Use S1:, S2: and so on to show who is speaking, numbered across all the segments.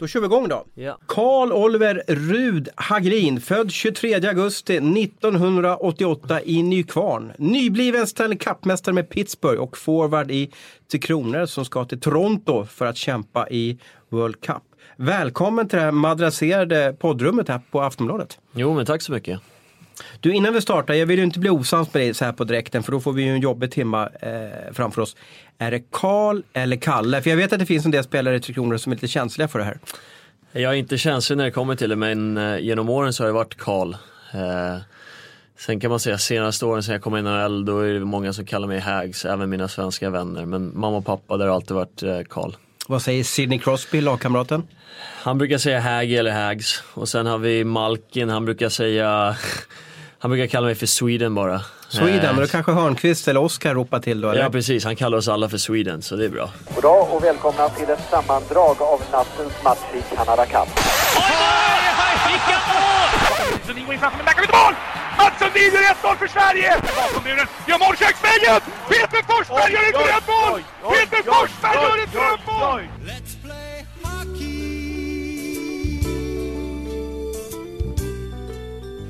S1: Då kör vi igång då.
S2: Ja.
S1: Karl Oliver Rud Hagelin, född 23 augusti 1988 i Nykvarn. Nybliven Stanley Cup-mästare med Pittsburgh och forward i Tre Kronor som ska till Toronto för att kämpa i World Cup. Välkommen till det här madrasserade poddrummet här på Aftonbladet.
S2: Jo, men tack så mycket.
S1: Du, innan vi startar, jag vill ju inte bli osams med dig så här på direkten för då får vi ju en jobbig timma eh, framför oss. Är det Karl eller Kalle? För jag vet att det finns en del spelare i Tre Kronor som är lite känsliga för det här.
S2: Jag är inte känslig när det kommer till det, men eh, genom åren så har det varit Karl. Eh, sen kan man säga senaste åren sen jag kom in i NHL, då är det många som kallar mig Hags, även mina svenska vänner. Men mamma och pappa, där har alltid varit eh, Karl.
S1: Vad säger Sidney Crosby, lagkamraten?
S2: Han brukar säga Hag eller Hags. Och sen har vi Malkin, han brukar säga Han brukar kalla mig för Sweden bara.
S1: Sweden,
S2: Eh,
S1: men då kanske Hörnqvist eller Oskar ropar till då eller?
S2: Ja precis, han kallar oss alla för Sweden så det är bra.
S3: Goddag och välkomna till ett sammandrag av nattens match i Canada Cup.
S4: Vilka mål! Sundin går in framför, men där kan vi inte mål! Mats Sundin gör 1-0 för Sverige! Bakom muren, gör mål köksvägen! Peter Forsberg gör ett drömmål! Peter Forsberg gör ett drömmål!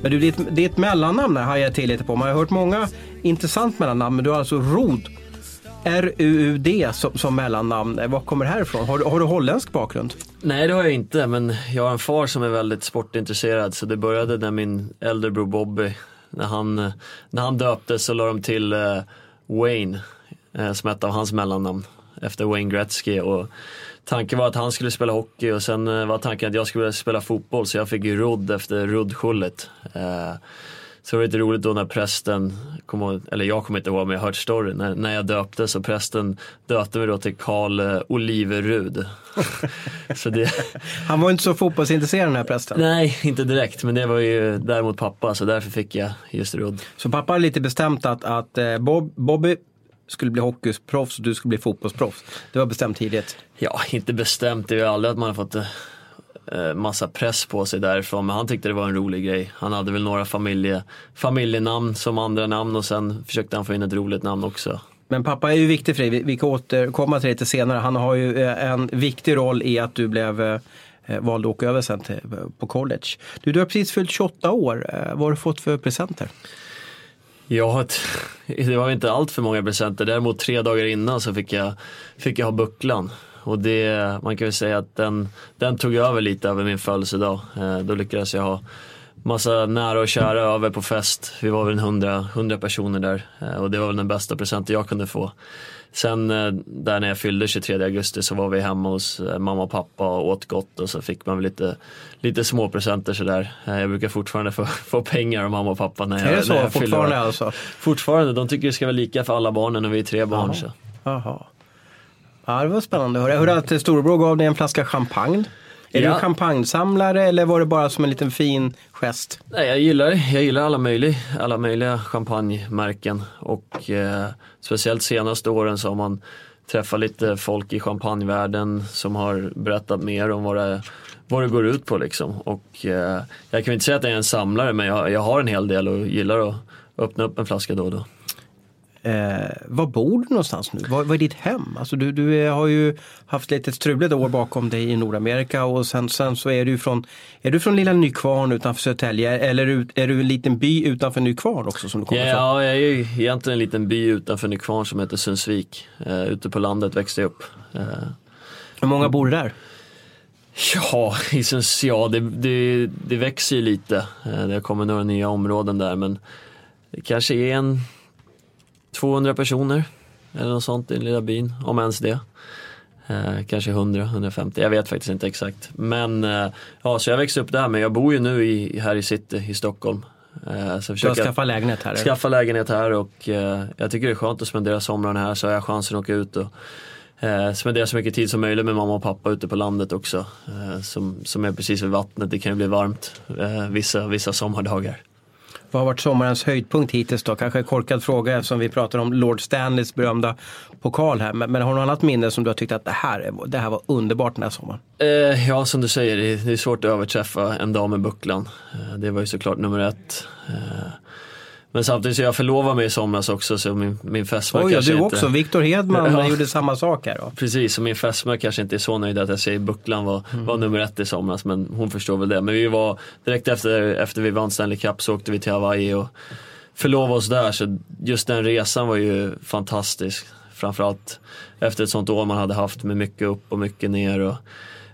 S1: Men du, ditt, ditt mellannamn har hajar jag till lite på. Man har hört många intressant mellannamn, men du har alltså Rod. R-U-U-D som, som mellannamn. Var kommer det här ifrån? Har, du- har du holländsk bakgrund?
S2: Nej det har jag inte, men jag har en far som är väldigt sportintresserad så det började när min äldre bror Bobby, när han, när han döptes så la de till eh, Wayne eh, som ett av hans mellannamn efter Wayne Gretzky och tanken var att han skulle spela hockey och sen eh, var tanken att jag skulle spela fotboll så jag fick ju Rudd efter Rudd-Schullet. Eh, så det var lite roligt då när prästen, kom eller jag kommer inte ihåg men jag har hört storyn, när, när jag döptes så prästen döpte mig då till Karl eh, Oliverud. så det,
S1: Han var inte så fotbollsintresserad den här prästen.
S2: Nej, inte direkt, men det var ju däremot pappa så därför fick jag just Rudd.
S1: Så pappa har lite bestämt att, att Bob, Bobby skulle bli hockeyproffs och du skulle bli fotbollsproffs. Det var bestämt tidigt.
S2: Ja, inte bestämt, det är ju aldrig att man har fått eh, massa press på sig därifrån, men han tyckte det var en rolig grej. Han hade väl några familje, familjenamn som andra namn och sen försökte han få in ett roligt namn också.
S1: Men pappa är ju viktig för dig. Vi, kan återkomma till det lite senare. Han har ju eh, en viktig roll i att du blev eh, vald att åka över sen till, på college. Du, du har precis fyllt 28 år. Eh, vad har du fått för presenter?
S2: Ja, det var inte allt för många presenter. Däremot tre dagar innan så fick jag, fick jag ha bucklan. Och det, man kan väl säga att den, den tog över lite över min födelsedag. Eh, då lyckades jag ha massa nära och kära över på fest. Vi var väl en hundra, hundra personer där eh, och det var väl den bästa presenten jag kunde få. Sen eh, där när jag fyllde 23 augusti så var vi hemma hos eh, mamma och pappa och åt gott och så fick man lite, lite små presenter sådär. Eh, Jag brukar fortfarande få, få pengar av mamma och pappa när jag,
S1: Är det
S2: när
S1: så
S2: jag fyller
S1: fortfarande
S2: år.
S1: alltså?
S2: Fortfarande, de tycker det ska vara lika för alla barnen och vi är tre barn.
S1: Jaha.
S2: Så.
S1: Jaha. Ja, det var spännande att höra. Jag hörde att storebror gav dig en flaska champagne. Är
S2: Ja.
S1: du champagnesamlare eller var det bara som en liten fin gest?
S2: Nej, jag, gillar, jag gillar alla, möjliga, alla möjliga champagnemärken och eh, speciellt senaste åren så har man träffat lite folk i champagnevärlden som har berättat mer om vad det, vad det går ut på liksom. Och eh, jag kan inte säga att jag är en samlare men jag, jag har en hel del och gillar att öppna upp en flaska då och då.
S1: Eh, var bor du någonstans nu? Vad, vad är ditt hem? Alltså du, du är, har ju haft lite struliga år bakom dig i Nordamerika och sen, sen så är du från, är du från lilla Nykvarn utanför Södertälje eller är du, är du en liten by utanför Nykvarn också som du kommer ifrån?
S2: Ja, jag är ju egentligen en liten by utanför Nykvarn som heter Sundsvik. Eh, ute på landet växte jag upp. Eh,
S1: Hur många bor där?
S2: Ja, i ja det, det, det växer ju lite. Eh, Det har kommit några nya områden där men det kanske är en 200 personer eller något sånt i den lilla byn, om ens det. Eh, kanske 100, 150, jag vet faktiskt inte exakt. Men eh, ja, så jag växte upp där men jag bor ju nu i, här i city i Stockholm. Eh, så jag
S1: Du har skaffat lägenhet här? eller?
S2: skaffa lägenhet här och eh, jag tycker det är skönt att spendera somrarna här så har jag chansen att åka ut och eh, spendera så mycket tid som möjligt med mamma och pappa ute på landet också. Eh, som, som är precis vid vattnet, det kan ju bli varmt vissa, vissa sommardagar.
S1: Vad har varit sommarens höjdpunkt hittills då? Kanske en korkad fråga eftersom vi pratar om Lord Stanleys berömda pokal här. Men, men har du något annat minne som du har tyckt att det här, det här var underbart den här sommaren?
S2: Eh, ja, som du säger, det är, svårt att överträffa en dag med bucklan. Eh, det var ju såklart nummer ett. Eh, men samtidigt så jag förlovade mig i somras också så min, min fästmö
S1: Oj,
S2: kanske
S1: du
S2: inte...
S1: också. Viktor Hedman
S2: Ja.
S1: gjorde samma sak här då.
S2: Precis, och min fästmö kanske inte är så nöjd att jag säger Bucklan var,
S1: Mm.
S2: var nummer ett i somras, men hon förstår väl det. Men vi var, direkt efter, efter vi vann Stanley Cup så åkte vi till Hawaii och förlovade oss där. Så just den resan var ju fantastisk. Framförallt efter ett sånt år man hade haft med mycket upp och mycket ner och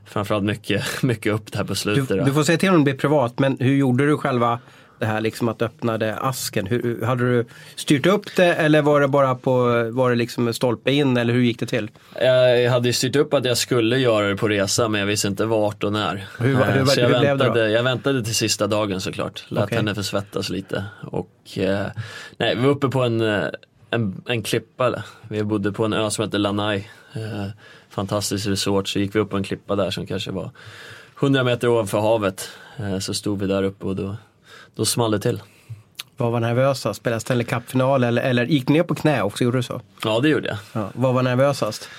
S2: framförallt mycket, mycket upp där på
S1: Du,
S2: slutet. då.
S1: du får säga till om det blir privat, men hur gjorde du själva det här liksom att öppnade asken? Hur, hade du styrt upp det eller var det bara på, var det liksom stolpe in eller hur gick det till?
S2: Jag hade styrt upp att jag skulle göra det på resa men jag visste inte vart och när.
S1: Hur- hur-
S2: Eh, Så jag,
S1: hur blev det då?
S2: väntade, jag väntade till sista dagen såklart. Lät
S1: Okej.
S2: henne försvettas lite. Och, eh, nej, vi var uppe på en, eh, en, en klippa. Vi bodde på en ö som heter Lanai. Eh, fantastisk resort. Så gick vi upp på en klippa där som kanske var 100 meter ovanför havet. Så stod vi där uppe och då, då small det till.
S1: Vad var nervösast? Spela Stanley Cup-final eller, eller gick ner på knä också? Gjorde du så?
S2: Ja det gjorde jag.
S1: Ja. Vad var nervösast?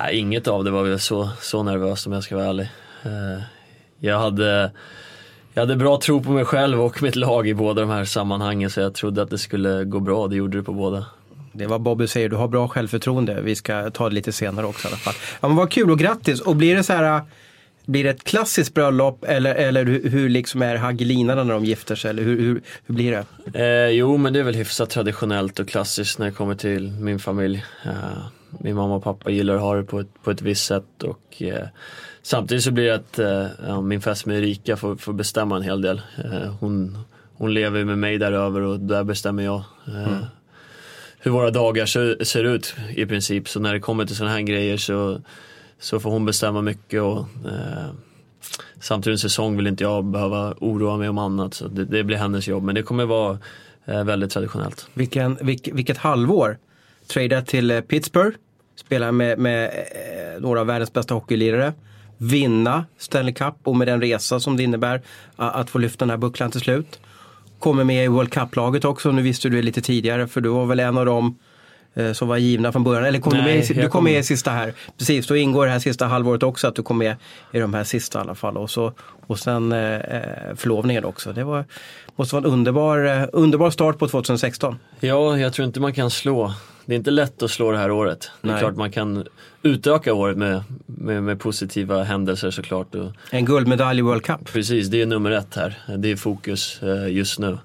S2: Nej, inget av det var väl så, så nervöst om jag ska vara ärlig. Eh, Jag hade, jag hade bra tro på mig själv och mitt lag i båda de här sammanhangen så jag trodde att det skulle gå bra. Det gjorde det på båda.
S1: Det var Bobby säger, du har bra självförtroende. Vi ska ta det lite senare också i alla fall. Ja, men vad kul och grattis! Och blir det så här, blir det ett klassiskt bröllop eller, eller hur, hur liksom är hagelinarna när de gifter sig? Eller hur, hur, hur blir det?
S2: Eh, jo, men det är väl hyfsat traditionellt och klassiskt när det kommer till min familj. Eh, min mamma och pappa gillar att ha det på ett, på ett visst sätt och eh, samtidigt så blir det att eh, min fästmö Erika får, får bestämma en hel del. Eh, hon, hon lever med mig där över och där bestämmer jag. Eh, Hur våra dagar ser, ser ut i princip. Så när det kommer till sådana här grejer så, så får hon bestämma mycket och eh, samtidigt en säsong vill inte jag behöva oroa mig om annat. Så det, det blir hennes jobb. Men det kommer vara eh, väldigt traditionellt.
S1: Vilken, vilk, vilket halvår! Trada till eh, Pittsburgh, spela med, med eh, några av världens bästa hockeylirare. Vinna Stanley Cup och med den resa som det innebär att få lyfta den här bucklan till slut. Kommer med i World Cup-laget också, nu visste du det lite tidigare för du var väl en av dem som var givna från början. Eller kom du
S2: Nej,
S1: med, i- du kom med i sista här. Precis, då ingår det här sista halvåret också att du kom med i de här sista i alla fall. Och, så, och sen eh, eh, förlovningen också. Det var, måste vara en underbar, eh, underbar start på 2016.
S2: Ja, jag tror inte man kan slå. Det är inte lätt att slå det här året. Det är
S1: Nej.
S2: klart man kan utöka året med, med, med positiva händelser såklart.
S1: En guldmedalj i World Cup.
S2: precis, det är nummer ett här. Det är fokus eh, just nu.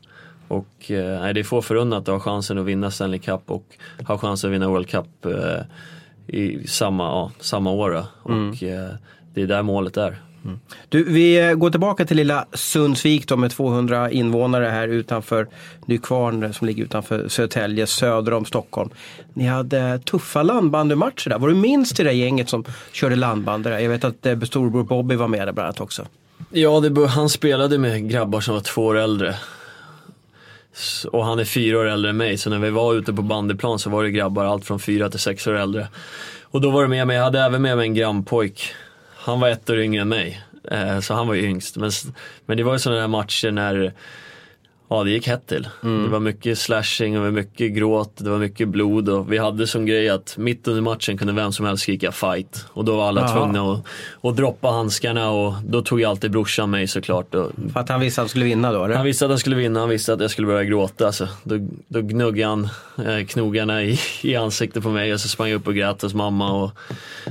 S2: Och eh, det är få förunnat att ha chansen att vinna Stanley Cup och ha chansen att vinna World Cup eh, i samma, ja, samma år. då. Och eh, det är där målet är.
S1: Du, vi eh, går tillbaka till lilla Sundsvik då med 200 invånare här utanför Nykvarn eh, som ligger utanför Södertälje söder om Stockholm. Ni hade tuffa landbandymatcher där. Var du minst i det gänget som körde landbandy där? Jag vet att eh, storbror Bobby var med där bland annat också.
S2: Ja, det, han spelade med grabbar som var två år äldre. Och han är fyra år äldre än mig, så när vi var ute på bandyplan så var det grabbar allt från fyra till sex år äldre. Och då var det med mig, jag hade även med mig en grannpojk. Han var ett år yngre än mig, eh, så han var ju yngst. Men, men det var ju sådana där matcher när Ja, det gick hett till. Det var mycket slashing, och det var mycket gråt, det var mycket blod och vi hade som grej att mitt under matchen kunde vem som helst skrika fight. Och då var alla
S1: Jaha.
S2: tvungna att, att droppa handskarna och då tog ju alltid brorsan mig såklart. Och
S1: För att han visste att han skulle vinna då? Eller?
S2: han visste att han skulle vinna, han visste att jag skulle börja gråta. Så då, då gnuggade han eh, knogarna i, i ansiktet på mig och så sprang jag upp och grät hos mamma. Och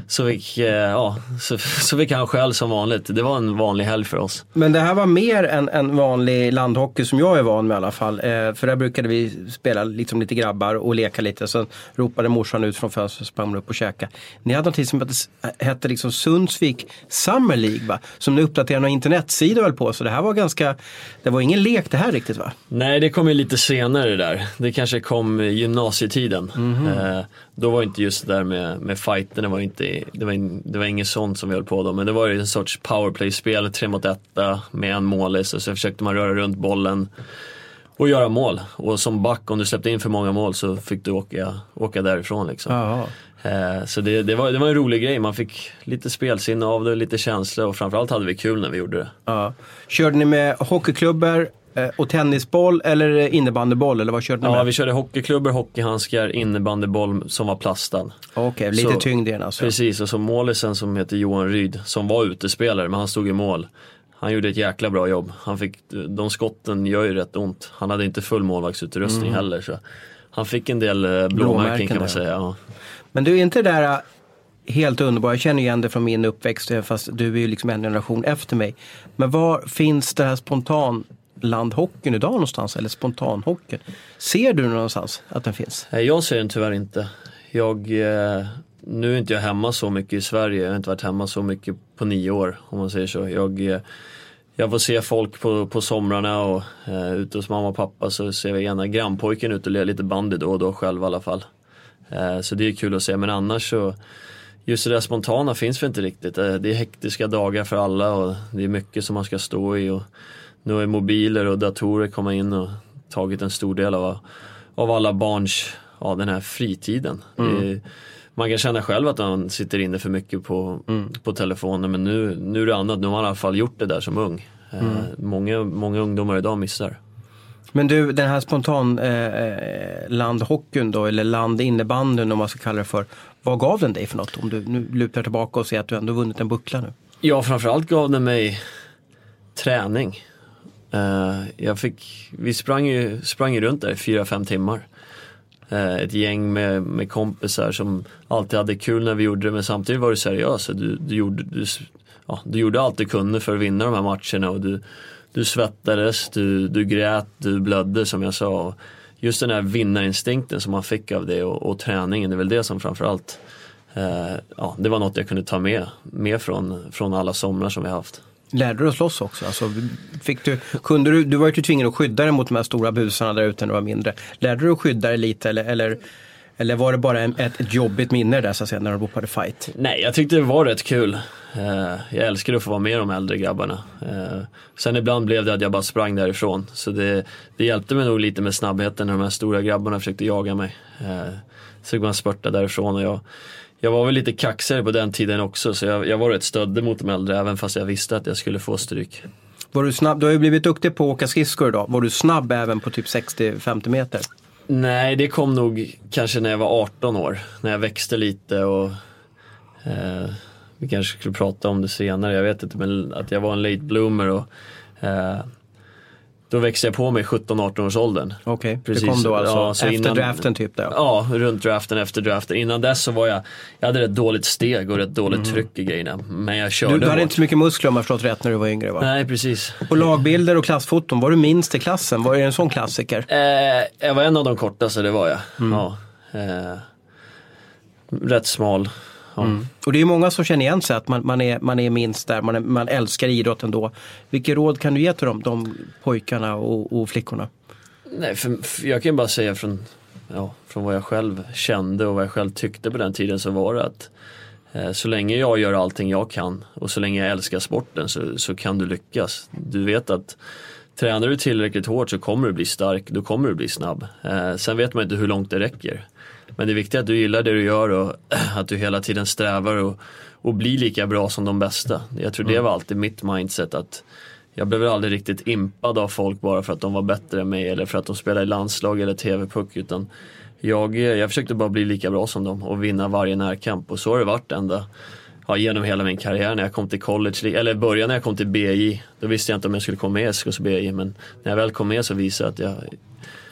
S2: så, fick, eh, ja, så, så fick han själv som vanligt. Det var en vanlig helg för oss.
S1: Men det här var mer än en vanlig landhockey som jag är van med i alla fall. Eh, för där brukade vi spela liksom lite grabbar och leka lite. Sen ropade morsan ut från fönstret och sprang upp och käka. Ni hade något som hette, liksom Sundsvik Summer League va? Som ni uppdaterade någon internetsida höll på. Så det här var ganska, det var ingen lek det här riktigt va?
S2: Nej, det kom ju lite senare där. Det kanske kom i gymnasietiden. Eh, då var inte just det där med, med fighten, det var, inte, det, var, in- det var inget sånt som vi höll på då. Men det var ju en sorts powerplay-spel, tre mot etta med en målis och så försökte man röra runt bollen och göra mål. Och som back, om du släppte in för många mål så fick du åka, åka därifrån liksom.
S1: Jaha.
S2: Eh, Så det, det, var, det var en rolig grej, man fick lite spelsinne av det, lite känsla och framförallt hade vi kul när vi gjorde det.
S1: Ja. Körde ni med hockeyklubbor och tennisboll eller innebandyboll eller vad körde ni
S2: Ja,
S1: med?
S2: vi körde hockeyklubbor, hockeyhandskar, innebandyboll som var plastad.
S1: Okej, lite
S2: Så-
S1: tyngd i den alltså.
S2: Precis, och så målisen som heter Johan Ryd, som var utespelare, men han stod i mål. han gjorde ett jäkla bra jobb. Han fick, de skotten gör ju rätt ont. Han hade inte full målvaktsutrustning heller. Så han fick en del eh, blåmärken
S1: Blåmärken
S2: kan man säga. Ja.
S1: Men du är inte det där äh, helt underbara, jag känner igen det från min uppväxt fast du är ju liksom en generation efter mig. Men var finns det här landhockeyn idag någonstans? Eller spontanhockeyn? Ser du någonstans att den finns?
S2: Nej, Jag ser den tyvärr inte. Jag, eh, nu är inte jag hemma så mycket i Sverige. Jag har inte varit hemma så mycket på nio år om man säger så. Jag, eh, jag får se folk på, på somrarna och eh, ute hos mamma och pappa så ser vi ena grannpojken ut och lirar lite bandy då och då själv i alla fall. Eh, så det är kul att se men annars så Just det där spontana finns väl inte riktigt. Eh, Det är hektiska dagar för alla och det är mycket som man ska stå i. Och nu har ju mobiler och datorer kommit in och tagit en stor del av, av alla barns, ja den här fritiden. Det är, man kan känna själv att man sitter inne för mycket på, på telefonen men nu, nu är det annat. Nu har man i alla fall gjort det där som ung. Eh, Många, många ungdomar idag missar.
S1: Men du, den här spontan eh, eh, landhockeyn då, eller landinnebandyn om man ska kalla det för. Vad gav den dig för något? Om du nu lutar tillbaka och ser att du ändå vunnit en buckla nu.
S2: Ja, framförallt gav det mig träning. Eh, jag fick, vi sprang ju, sprang ju runt där i fyra, fem timmar. Eh, ett gäng med, med kompisar som alltid hade kul när vi gjorde det men samtidigt var du seriös. Du, du, gjorde, du, ja, du gjorde allt du kunde för att vinna de här matcherna och du, du svettades, du, du grät, du blödde som jag sa. Just den här vinnarinstinkten som man fick av det och, och träningen, det är väl det som framförallt eh, ja, det var något jag kunde ta med, med från, från alla somrar som vi haft.
S1: Lärde du dig att slåss också? Alltså, fick du, kunde du, du var ju tvingad att skydda dig mot de här stora busarna där ute när du var mindre. Lärde du dig att skydda dig lite eller, eller, eller var det bara en, ett, ett jobbigt minne där så att säga när du ropade fight?
S2: Nej, jag tyckte det var rätt kul. Eh, jag älskade att få vara med de äldre grabbarna. Eh, sen ibland blev det att jag bara sprang därifrån. Så det, det hjälpte mig nog lite med snabbheten när de här stora grabbarna försökte jaga mig. Eh, så fick man spurta därifrån och jag, jag var väl lite kaxigare på den tiden också så jag, jag var rätt stöddig mot de äldre även fast jag visste att jag skulle få stryk.
S1: Var du snabb? Du har ju blivit duktig på att åka skridskor idag. Var du snabb även på typ 60-50 meter?
S2: Nej, det kom nog kanske när jag var 18 år. När jag växte lite och eh, vi kanske skulle prata om det senare, jag vet inte, men att jag var en late bloomer och eh, då växte jag på mig i 17-18 års åldern.
S1: Okej, det
S2: Precis.
S1: kom då alltså
S2: Ja,
S1: efter
S2: innan-
S1: draften typ där.
S2: Ja, runt draften efter draften. Innan dess så var jag, jag hade rätt dåligt steg och rätt dåligt tryck i grejerna. Men jag körde
S1: Du, du hade inte så mycket muskler om jag förstått rätt när du var yngre va?
S2: Nej, precis.
S1: På lagbilder och klassfoton, var du minst i klassen? Var det en sån klassiker?
S2: Eh, jag var en av de kortaste, det var jag. Ja. Eh, rätt smal. Ja.
S1: Och det är ju många som känner igen sig att man, man, är, man är minst där, man, är, man älskar idrotten då. Vilket råd kan du ge till dem, de pojkarna och, och flickorna?
S2: Nej, för, för jag kan bara säga från, ja, från vad jag själv kände och vad jag själv tyckte på den tiden så var det att eh, så länge jag gör allting jag kan och så länge jag älskar sporten så, så kan du lyckas. Du vet att tränar du tillräckligt hårt så kommer du bli stark, då kommer du bli snabb. Eh, sen vet man inte hur långt det räcker. Men det är viktigt att du gillar det du gör och att du hela tiden strävar och, och blir lika bra som de bästa. Jag tror det var alltid mitt mindset att jag blev aldrig riktigt impad av folk bara för att de var bättre än mig eller för att de spelade i landslag eller TV-puck utan jag, jag försökte bara bli lika bra som dem och vinna varje närkamp. Och så har det varit ända ja, genom hela min karriär när jag kom till college, eller början när jag kom till BJ, då visste jag inte om jag skulle komma med i SKs BJ men när jag väl kom med så visade jag att jag,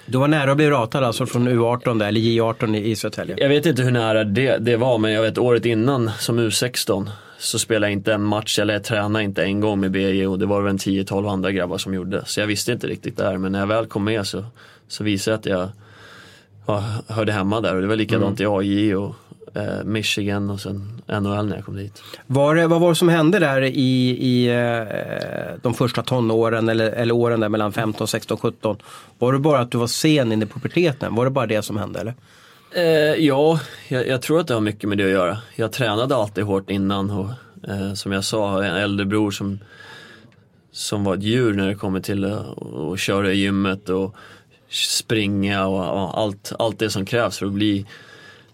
S1: Du var nära att bli ratad alltså från U18 där, eller J18 i, Södertälje.
S2: Jag vet inte hur nära det, det var men jag vet året innan som U16 så spelade jag inte en match eller jag tränade inte en gång med BJ och det var väl en 10-12 andra grabbar som gjorde. Så jag visste inte riktigt där men när jag väl kom med så, så visade jag att jag ja, hörde hemma där och det var likadant i AJ och Michigan och sen NHL när jag kom dit.
S1: Var vad var det som hände där i, i eh, de första tonåren eller, eller åren där mellan 15, 16, 17? Var det bara att du var sen in i puberteten? Var det bara det som hände eller?
S2: Eh, ja, jag, jag tror att det har mycket med det att göra. Jag tränade alltid hårt innan och eh, som jag sa har en äldre bror som, som var ett djur när det kommer till att att köra i gymmet och springa och, och allt, allt det som krävs för att bli,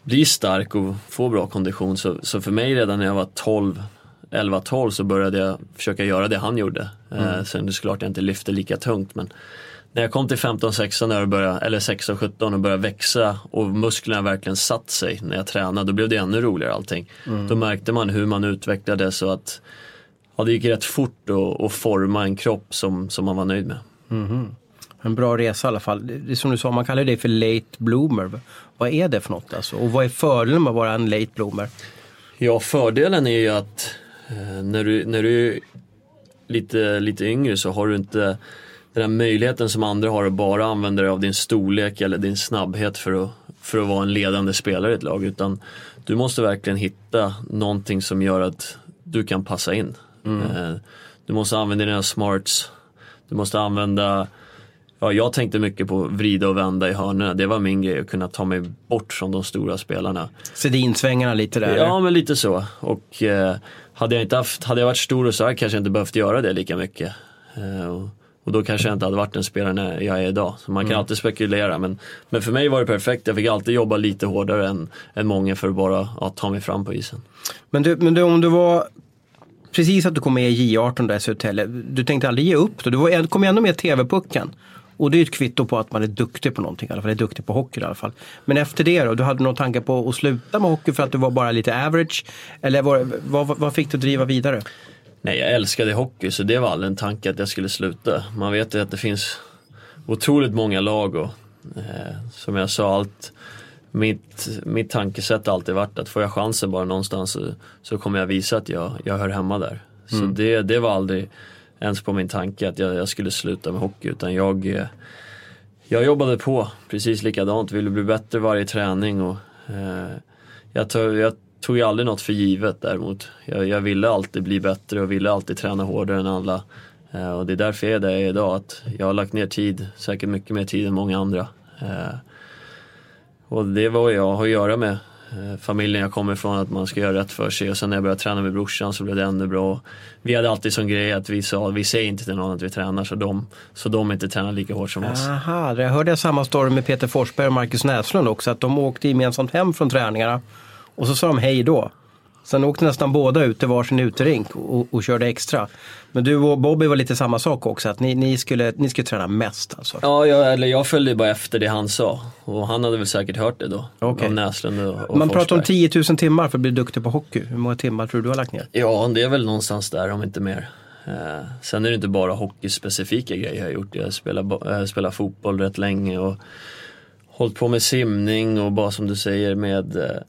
S2: bli stark och få bra kondition. Så, så för mig redan när jag var 12 11-12 så började jag försöka göra det han gjorde. Eh, sen är det såklart jag inte lyfte lika tungt men när jag kom till 15-16 när jag började, eller 16-17 och började växa och musklerna verkligen satt sig när jag tränade, då blev det ännu roligare allting. Då märkte man hur man utvecklades och att ja, det gick rätt fort att, forma en kropp som, som man var nöjd med.
S1: En bra resa i alla fall. Det är som du sa, man kallar det för late bloomer. Vad är det för något alltså? Och vad är fördelen med att vara en late bloomer?
S2: Ja, fördelen är ju att eh, när, du, när du är lite, lite yngre så har du inte den här möjligheten som andra har att bara använda dig av din storlek eller din snabbhet för att, för att vara en ledande spelare i ett lag. Utan du måste verkligen hitta någonting som gör att du kan passa in. Eh, Du måste använda dina smarts. Du måste använda Ja, jag tänkte mycket på vrida och vända i hörnorna. Det var min grej, att kunna ta mig bort från de stora spelarna.
S1: Sedinsvängarna lite där.
S2: Ja, men lite så. Och eh, hade, jag inte haft, hade jag varit stor och stark kanske jag inte behövt göra det lika mycket. Eh, och, och då kanske jag inte hade varit den spelaren jag är idag. Så man kan alltid spekulera. Men, men för mig var det perfekt. Jag fick alltid jobba lite hårdare än, än många för att bara ja, ta mig fram på isen.
S1: Men, du, men du, om du var precis att du kom med i J18 där i Södertälje. Du tänkte aldrig ge upp då? Du var, kom ändå med i TV-pucken. Och det är ett kvitto på att man är duktig på någonting, i alla fall är duktig på hockey i alla fall. Men efter det då, du hade någon tanke på att sluta med hockey för att du var bara lite average? Eller var, vad, vad fick du driva vidare?
S2: Nej, jag älskade hockey så det var aldrig en tanke att jag skulle sluta. Man vet ju att det finns otroligt många lag och eh, som jag sa, allt, mitt, mitt tankesätt har alltid varit att får jag chansen bara någonstans så, så kommer jag visa att jag, jag hör hemma där. Så det, det var aldrig ens på min tanke att jag, jag skulle sluta med hockey utan jag, eh, jag jobbade på precis likadant, ville bli bättre varje träning och eh, jag, tog, jag tog ju aldrig något för givet däremot. Jag, jag ville alltid bli bättre och ville alltid träna hårdare än alla. Eh, och det är därför jag är där jag är idag, att jag har lagt ner tid, säkert mycket mer tid än många andra. Eh, och det var jag har att göra med Eh, familjen jag kommer ifrån, att man ska göra rätt för sig. Och sen när jag började träna med brorsan så blev det ännu bra. Vi hade alltid som grej att vi sa, vi säger inte till någon att vi tränar så de, så de inte tränar lika hårt som oss.
S1: Aha, jag hörde jag samma story med Peter Forsberg och Marcus Näslund också. Att de åkte gemensamt hem från träningarna. Och så sa de hej då. Sen åkte nästan båda ut till varsin uterink och, och körde extra. Men du och Bobby var lite samma sak också, att ni, ni, skulle, ni skulle träna mest alltså.
S2: Ja, jag, eller jag följde bara efter det han sa. Och han hade väl säkert hört det då.
S1: Okej.
S2: Av Näslund och, och
S1: Man pratar om
S2: Forsberg.
S1: 10 000 timmar för att bli duktig på hockey. Hur många timmar tror du du har lagt ner?
S2: Ja, det är väl någonstans där om inte mer. Eh, sen är det inte bara hockeyspecifika grejer jag har gjort. Jag spelar, eh, spelar fotboll rätt länge och hållit på med simning och bara som du säger med eh,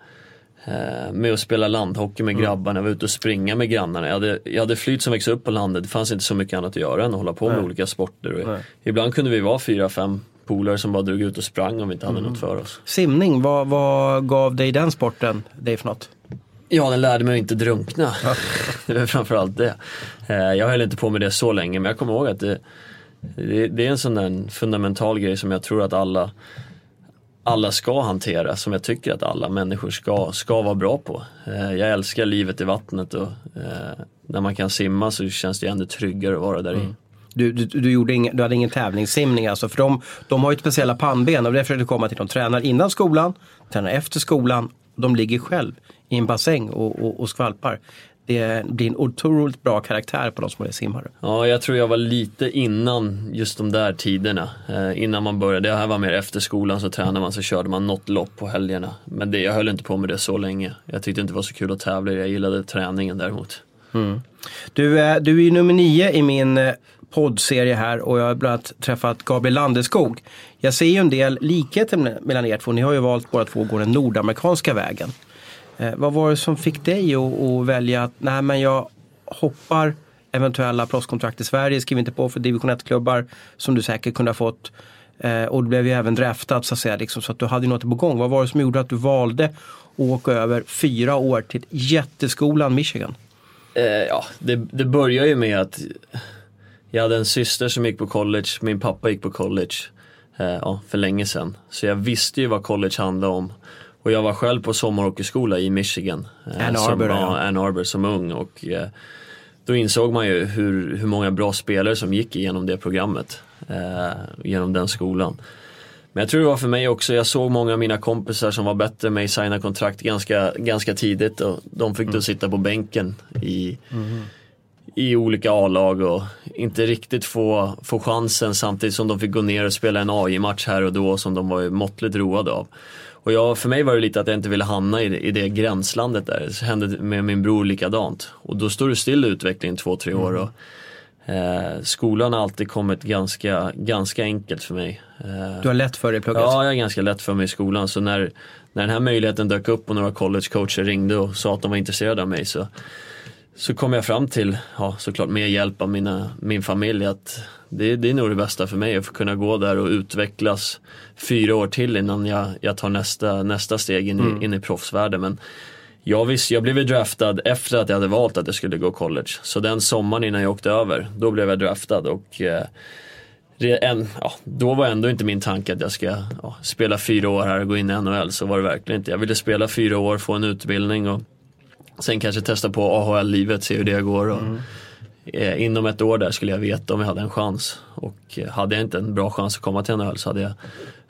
S2: med att spela landhockey med grabbarna, var ute och springa med grannarna. Jag hade, jag hade flyt som växte upp på landet, det fanns inte så mycket annat att göra än att hålla på med olika sporter. Och ibland kunde vi vara fyra, fem polare som bara drog ut och sprang om vi inte hade något för oss.
S1: Simning, vad, vad gav dig den sporten dig för något?
S2: Ja, den lärde mig att inte drunkna. det var framförallt det. Eh, Jag höll inte på med det så länge, men jag kommer ihåg att det, det, det är en sån där fundamental grej som jag tror att alla, alla ska hantera, som jag tycker att alla människor ska, ska vara bra på. Eh, Jag älskar livet i vattnet och eh, när man kan simma så känns det ännu tryggare att vara där i. Mm.
S1: Du, du, du, gjorde ing, du hade ingen tävlingssimning alltså, för de, de har ju speciella pannben och det försökte komma till. De tränar innan skolan, tränar efter skolan, de ligger själv i en bassäng och, och, och skvalpar. Det blir en otroligt bra karaktär på de som är simmare.
S2: Ja, jag tror jag var lite innan just de där tiderna. Eh, innan man började, det här var mer efter skolan så tränade man så körde man något lopp på helgerna. Men det, jag höll inte på med det så länge. Jag tyckte inte det var så kul att tävla, jag gillade träningen däremot.
S1: Du, är- du är ju nummer nio i min eh, poddserie här och jag har bland annat träffat Gabriel Landeskog. Jag ser ju en del likheter me- mellan er två. Ni har ju valt båda två att gå den nordamerikanska vägen. Eh, vad var det som fick dig att, att välja att nej men jag hoppar eventuella proffskontrakt i Sverige, skriver inte på för division 1-klubbar som du säkert kunde ha fått. Eh, och du blev ju även draftad så att säga, liksom, så att du hade något på gång. Vad var det som gjorde att du valde att åka över fyra år till jätteskolan Michigan?
S2: Eh, ja, det, det börjar ju med att jag hade en syster som gick på college, min pappa gick på college eh, ja, för länge sedan. Så jag visste ju vad college handlade om. Och jag var själv på sommarhockeyskola i Michigan. eh,
S1: Ann
S2: som,
S1: Arbor, ja.
S2: ja, Ann Arbor som ung. Och, eh, då insåg man ju hur, hur många bra spelare som gick igenom det programmet. Eh, genom den skolan. Men jag tror det var för mig också, jag såg många av mina kompisar som var bättre än mig signa kontrakt ganska, ganska tidigt och de fick då sitta på bänken i, i olika A-lag och inte riktigt få, få chansen samtidigt som de fick gå ner och spela en AI-match här och då som de var måttligt roade av. Och jag, för mig var det lite att jag inte ville hamna i det, i det gränslandet där. Det hände med min bror likadant. Och då står du still i utvecklingen två, tre år. Och, eh, skolan har alltid kommit ganska, ganska enkelt för mig. Eh,
S1: Du har lätt för dig i plugget?
S2: Ja, jag är ganska lätt för mig i skolan. Så när, när den här möjligheten dök upp och några collegecoacher ringde och sa att de var intresserade av mig så, så kom jag fram till, ja, såklart med hjälp av mina, min familj, att det, det är nog det bästa för mig att få kunna gå där och utvecklas fyra år till innan jag, jag tar nästa, nästa steg in i, in i proffsvärlden. Men jag, visste, jag blev draftad efter att jag hade valt att jag skulle gå college. Så den sommaren innan jag åkte över, då blev jag draftad. och eh, en, ja, då var ändå inte min tanke att jag ska ja, spela fyra år här och gå in i NHL. Så var det verkligen inte. Jag ville spela fyra år, få en utbildning och sen kanske testa på AHL-livet, se hur det går. Och, eh, inom ett år där skulle jag veta om jag hade en chans. Och eh, hade jag inte en bra chans att komma till NHL så hade jag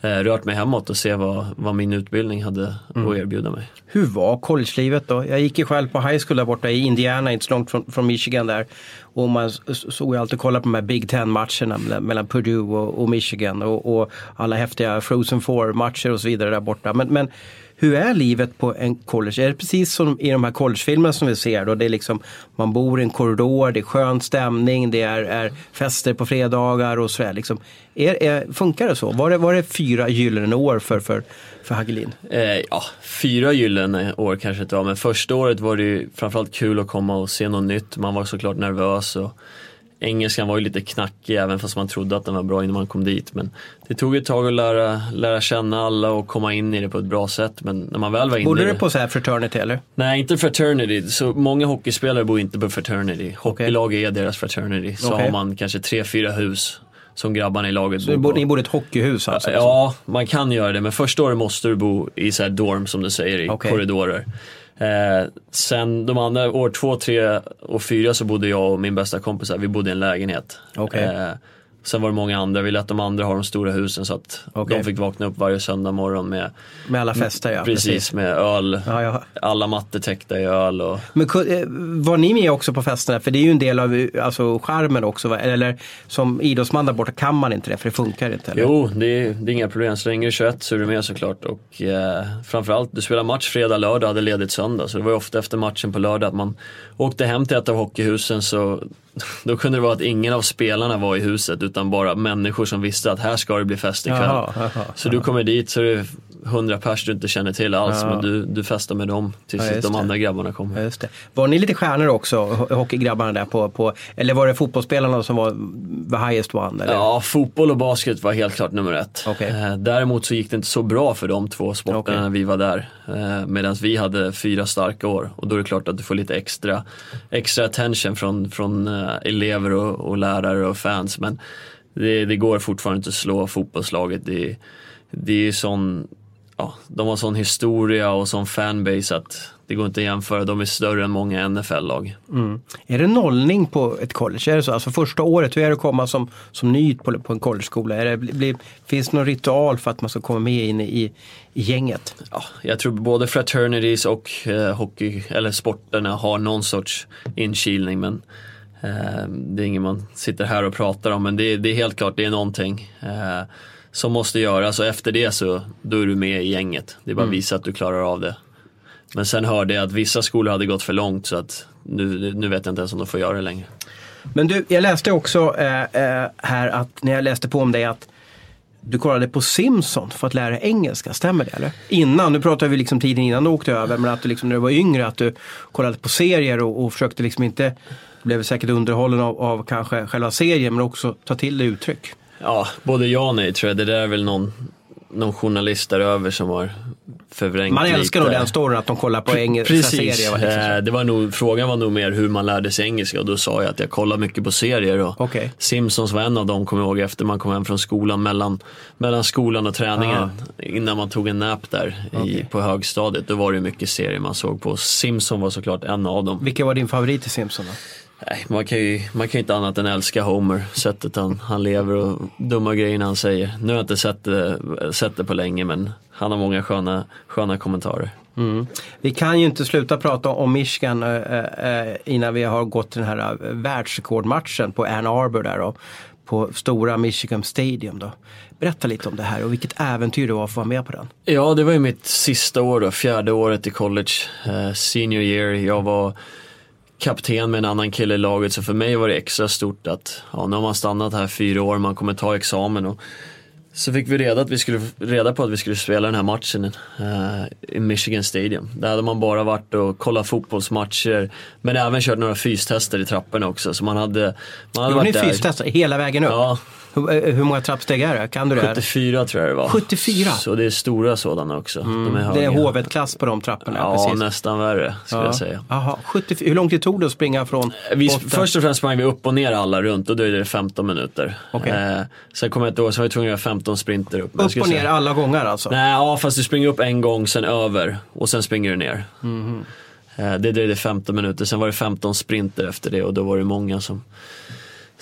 S2: eh, rört mig hemåt och se vad, vad min utbildning hade att erbjuda mig.
S1: Hur var collegelivet då? Jag gick ju själv på high school där borta i Indiana, inte så långt från, från Michigan där. Och man såg ju alltid kolla på de här Big Ten-matcherna mellan Purdue och, och Michigan. Och, och alla häftiga Frozen Four-matcher och så vidare där borta. Men, men hur är livet på en college? Är det precis som i de här collegefilmerna som vi ser då? Det är liksom, man bor i en korridor, det är skön stämning, det är, är fester på fredagar och sådär. Liksom. Är, är, funkar det så? Var det, var det fyra gyllene år för, för, för Hagelin?
S2: Eh, ja, fyra gyllene år kanske inte var, men första året var det ju framförallt kul att komma och se något nytt. Man var såklart nervös och engelskan var ju lite knackig även fast man trodde att den var bra innan man kom dit. Men det tog ett tag att lära, lära känna alla och komma in i det på ett bra sätt. Men när man väl var inne
S1: Bodde
S2: i
S1: du på så här fraternity eller?
S2: Nej, inte fraternity. Så många hockeyspelare bor inte på fraternity. Hockeylag är deras fraternity. Så
S1: Okej.
S2: har man kanske tre, fyra hus som grabbarna i laget
S1: Så
S2: bor på.
S1: ni bodde i ett hockeyhus alltså?
S2: Ja, man kan göra det, men första året måste du bo i så här dorm som du säger, i
S1: Okej.
S2: korridorer. Eh, sen de andra, år två, tre och fyra så bodde jag och min bästa kompis här, vi bodde i en lägenhet.
S1: Okej.
S2: Eh, sen var det många andra, vi lät de andra ha de stora husen så att
S1: Okej.
S2: de fick vakna upp varje söndag morgon med,
S1: Med alla fester ja.
S2: precis, med öl,
S1: Ja, ja.
S2: alla mattor täckta i öl och
S1: Men eh, var ni med också på festerna? För det är ju en del av alltså, charmen också. Eller som idrottsman där borta kan man inte det för det funkar inte. Eller?
S2: Jo, det är, det är inga problem. Så länge du är 21 så är du med såklart. Och eh, framförallt, du spelar match fredag, lördag, hade ledigt söndag. Så det var ju ofta efter matchen på lördag att man åkte hem till ett av hockeyhusen så då kunde det vara att ingen av spelarna var i huset utan bara människor som visste att här ska det bli fest ikväll.
S1: Jaha, jaha,
S2: så du kommer dit så är det 100 pers du inte känner till alls
S1: Ja.
S2: men du, du festar med dem tills
S1: Ja,
S2: de andra grabbarna kommer.
S1: Ja, just det. Var ni lite stjärnor också, ho- hockeygrabbarna där på, på eller var det fotbollsspelarna som var the highest one? Eller?
S2: Ja, fotboll och basket var helt klart nummer ett.
S1: Okej.
S2: Eh, däremot så gick det inte så bra för de två sporterna
S1: Okej.
S2: när vi var där. Eh, Medan vi hade fyra starka år och då är det klart att du får lite extra, extra attention från, från eh, elever och, och lärare och fans. Men det, det går fortfarande inte att slå fotbollslaget. Det, det är sån, ja, de har sån historia och sån fanbase att det går inte att jämföra. De är större än många NFL-lag.
S1: Är det nollning på ett college? Är det så? Alltså första året, hur är det att komma som, som ny på, på en collegeskola? Är det, blir, finns det någon ritual för att man ska komma med in i, i gänget?
S2: ja, jag tror både fraternities och eh, hockey, eller sporterna har någon sorts inkilning men eh, det är inget man sitter här och pratar om men det, är- det är helt klart, det är någonting eh, som måste göras och efter det så då är du med i gänget. Det är bara att visa att du klarar av det. Men sen hörde jag att vissa skolor hade gått för långt så att nu, nu vet jag inte ens om de får göra det längre.
S1: Men du, jag läste också eh, eh, här att när jag läste på om dig att du kollade på Simpson för att lära dig engelska, stämmer det eller? Innan, nu pratar vi liksom tiden innan du åkte över, men att du liksom när du var yngre att du kollade på serier och, och försökte liksom inte, blev säkert underhållen av, av kanske själva serien men också ta till dig uttryck.
S2: Ja, både ja och nej tror jag. Det där är väl någon, någon journalist där över som har förvrängt
S1: Man älskar nog den storyn att de kollar på engelska
S2: Precis,
S1: serier. så.
S2: Eh, det var nog, frågan var nog mer hur man lärde sig engelska och då sa jag att jag kollar mycket på serier och
S1: Okej.
S2: Simpsons var en av dem, kommer jag ihåg, efter man kom hem från skolan, mellan, mellan skolan och träningen, innan man tog en nap där i, på högstadiet. Då var det mycket serier man såg på. Simpson var såklart en av dem.
S1: Vilken var din favorit i Simpson? Då?
S2: Nej, man, kan ju, man kan ju inte annat än älska Homer, sättet han, han lever och dumma grejerna han säger. Nu har jag inte sett det, sett det på länge men han har många sköna, sköna kommentarer.
S1: Mm. Vi kan ju inte sluta prata om Michigan eh, eh, innan vi har gått till den här eh, världsrekordmatchen på Ann Arbor där då. på stora Michigan Stadium. Då. Berätta lite om det här och vilket äventyr det var att få vara med på den.
S2: Ja, det var ju mitt sista år då, fjärde året i college, eh, senior year. Jag var kapten med en annan kille i laget så för mig var det extra stort att ja, nu har man stannat här fyra år, man kommer ta examen. Och, så fick vi reda, att vi skulle, reda på att vi skulle spela den här matchen uh, i Michigan Stadium. Där hade man bara varit och kollat fotbollsmatcher men även kört några fystester i trapporna också. Så man hade, man hade
S1: Gjorde ni
S2: varit där.
S1: fystester hela vägen upp?
S2: Ja,
S1: Hur, eh, hur många trappsteg är det? Kan du det?
S2: 74 tror jag det var.
S1: 74?
S2: Så det är stora sådana också. De är
S1: Det är. H1-klass på de trapporna.
S2: Ja,
S1: precis.
S2: nästan värre skulle jag säga.
S1: Jaha, 74. Hur lång tid tog det att springa från
S2: Vi,
S1: botten?
S2: först och främst sprang vi upp och ner alla runt och då är det 15 minuter.
S1: Okej.
S2: Eh, sen kom jag ett år så var jag tvungen att göra 15 sprinter upp.
S1: Upp och ner
S2: säga-
S1: alla gånger alltså?
S2: Nej, ja fast du springer upp en gång, sen över och sen springer du ner. Eh, det dröjde 15 minuter, sen var det 15 sprinter efter det och då var det många som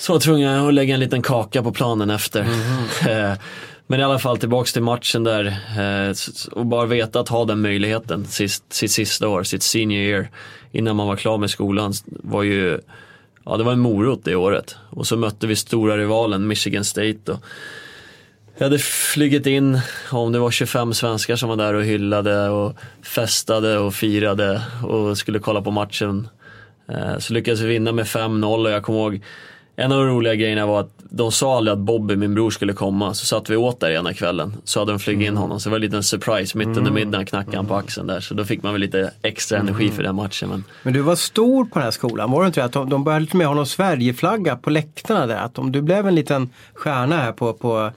S2: så var tvungna att lägga en liten kaka på planen efter. Eh, Men i alla fall tillbaks till matchen där eh, och bara veta att ha den möjligheten sist, sitt sista år, sitt senior year innan man var klar med skolan var ju Ja det var en morot det året och så mötte vi stora rivalen Michigan State och jag hade flugit in, om det var 25 svenskar som var där och hyllade och festade och firade och skulle kolla på matchen. Eh, Så lyckades vi vinna med 5-0 och jag kommer ihåg en av de roliga grejerna var att de sa aldrig att Bobby, min bror, skulle komma. Så satt vi åt där ena kvällen. Så hade de flugit in honom. Så det var en liten surprise. Mitt under middagen knackade han på axeln där. Så då fick man väl lite extra energi för den matchen. Men
S1: Men du var stor på den här skolan, var det inte det? Att de, de började med någon Sverigeflagga på läktarna där. Att du blev en liten stjärna här på, på,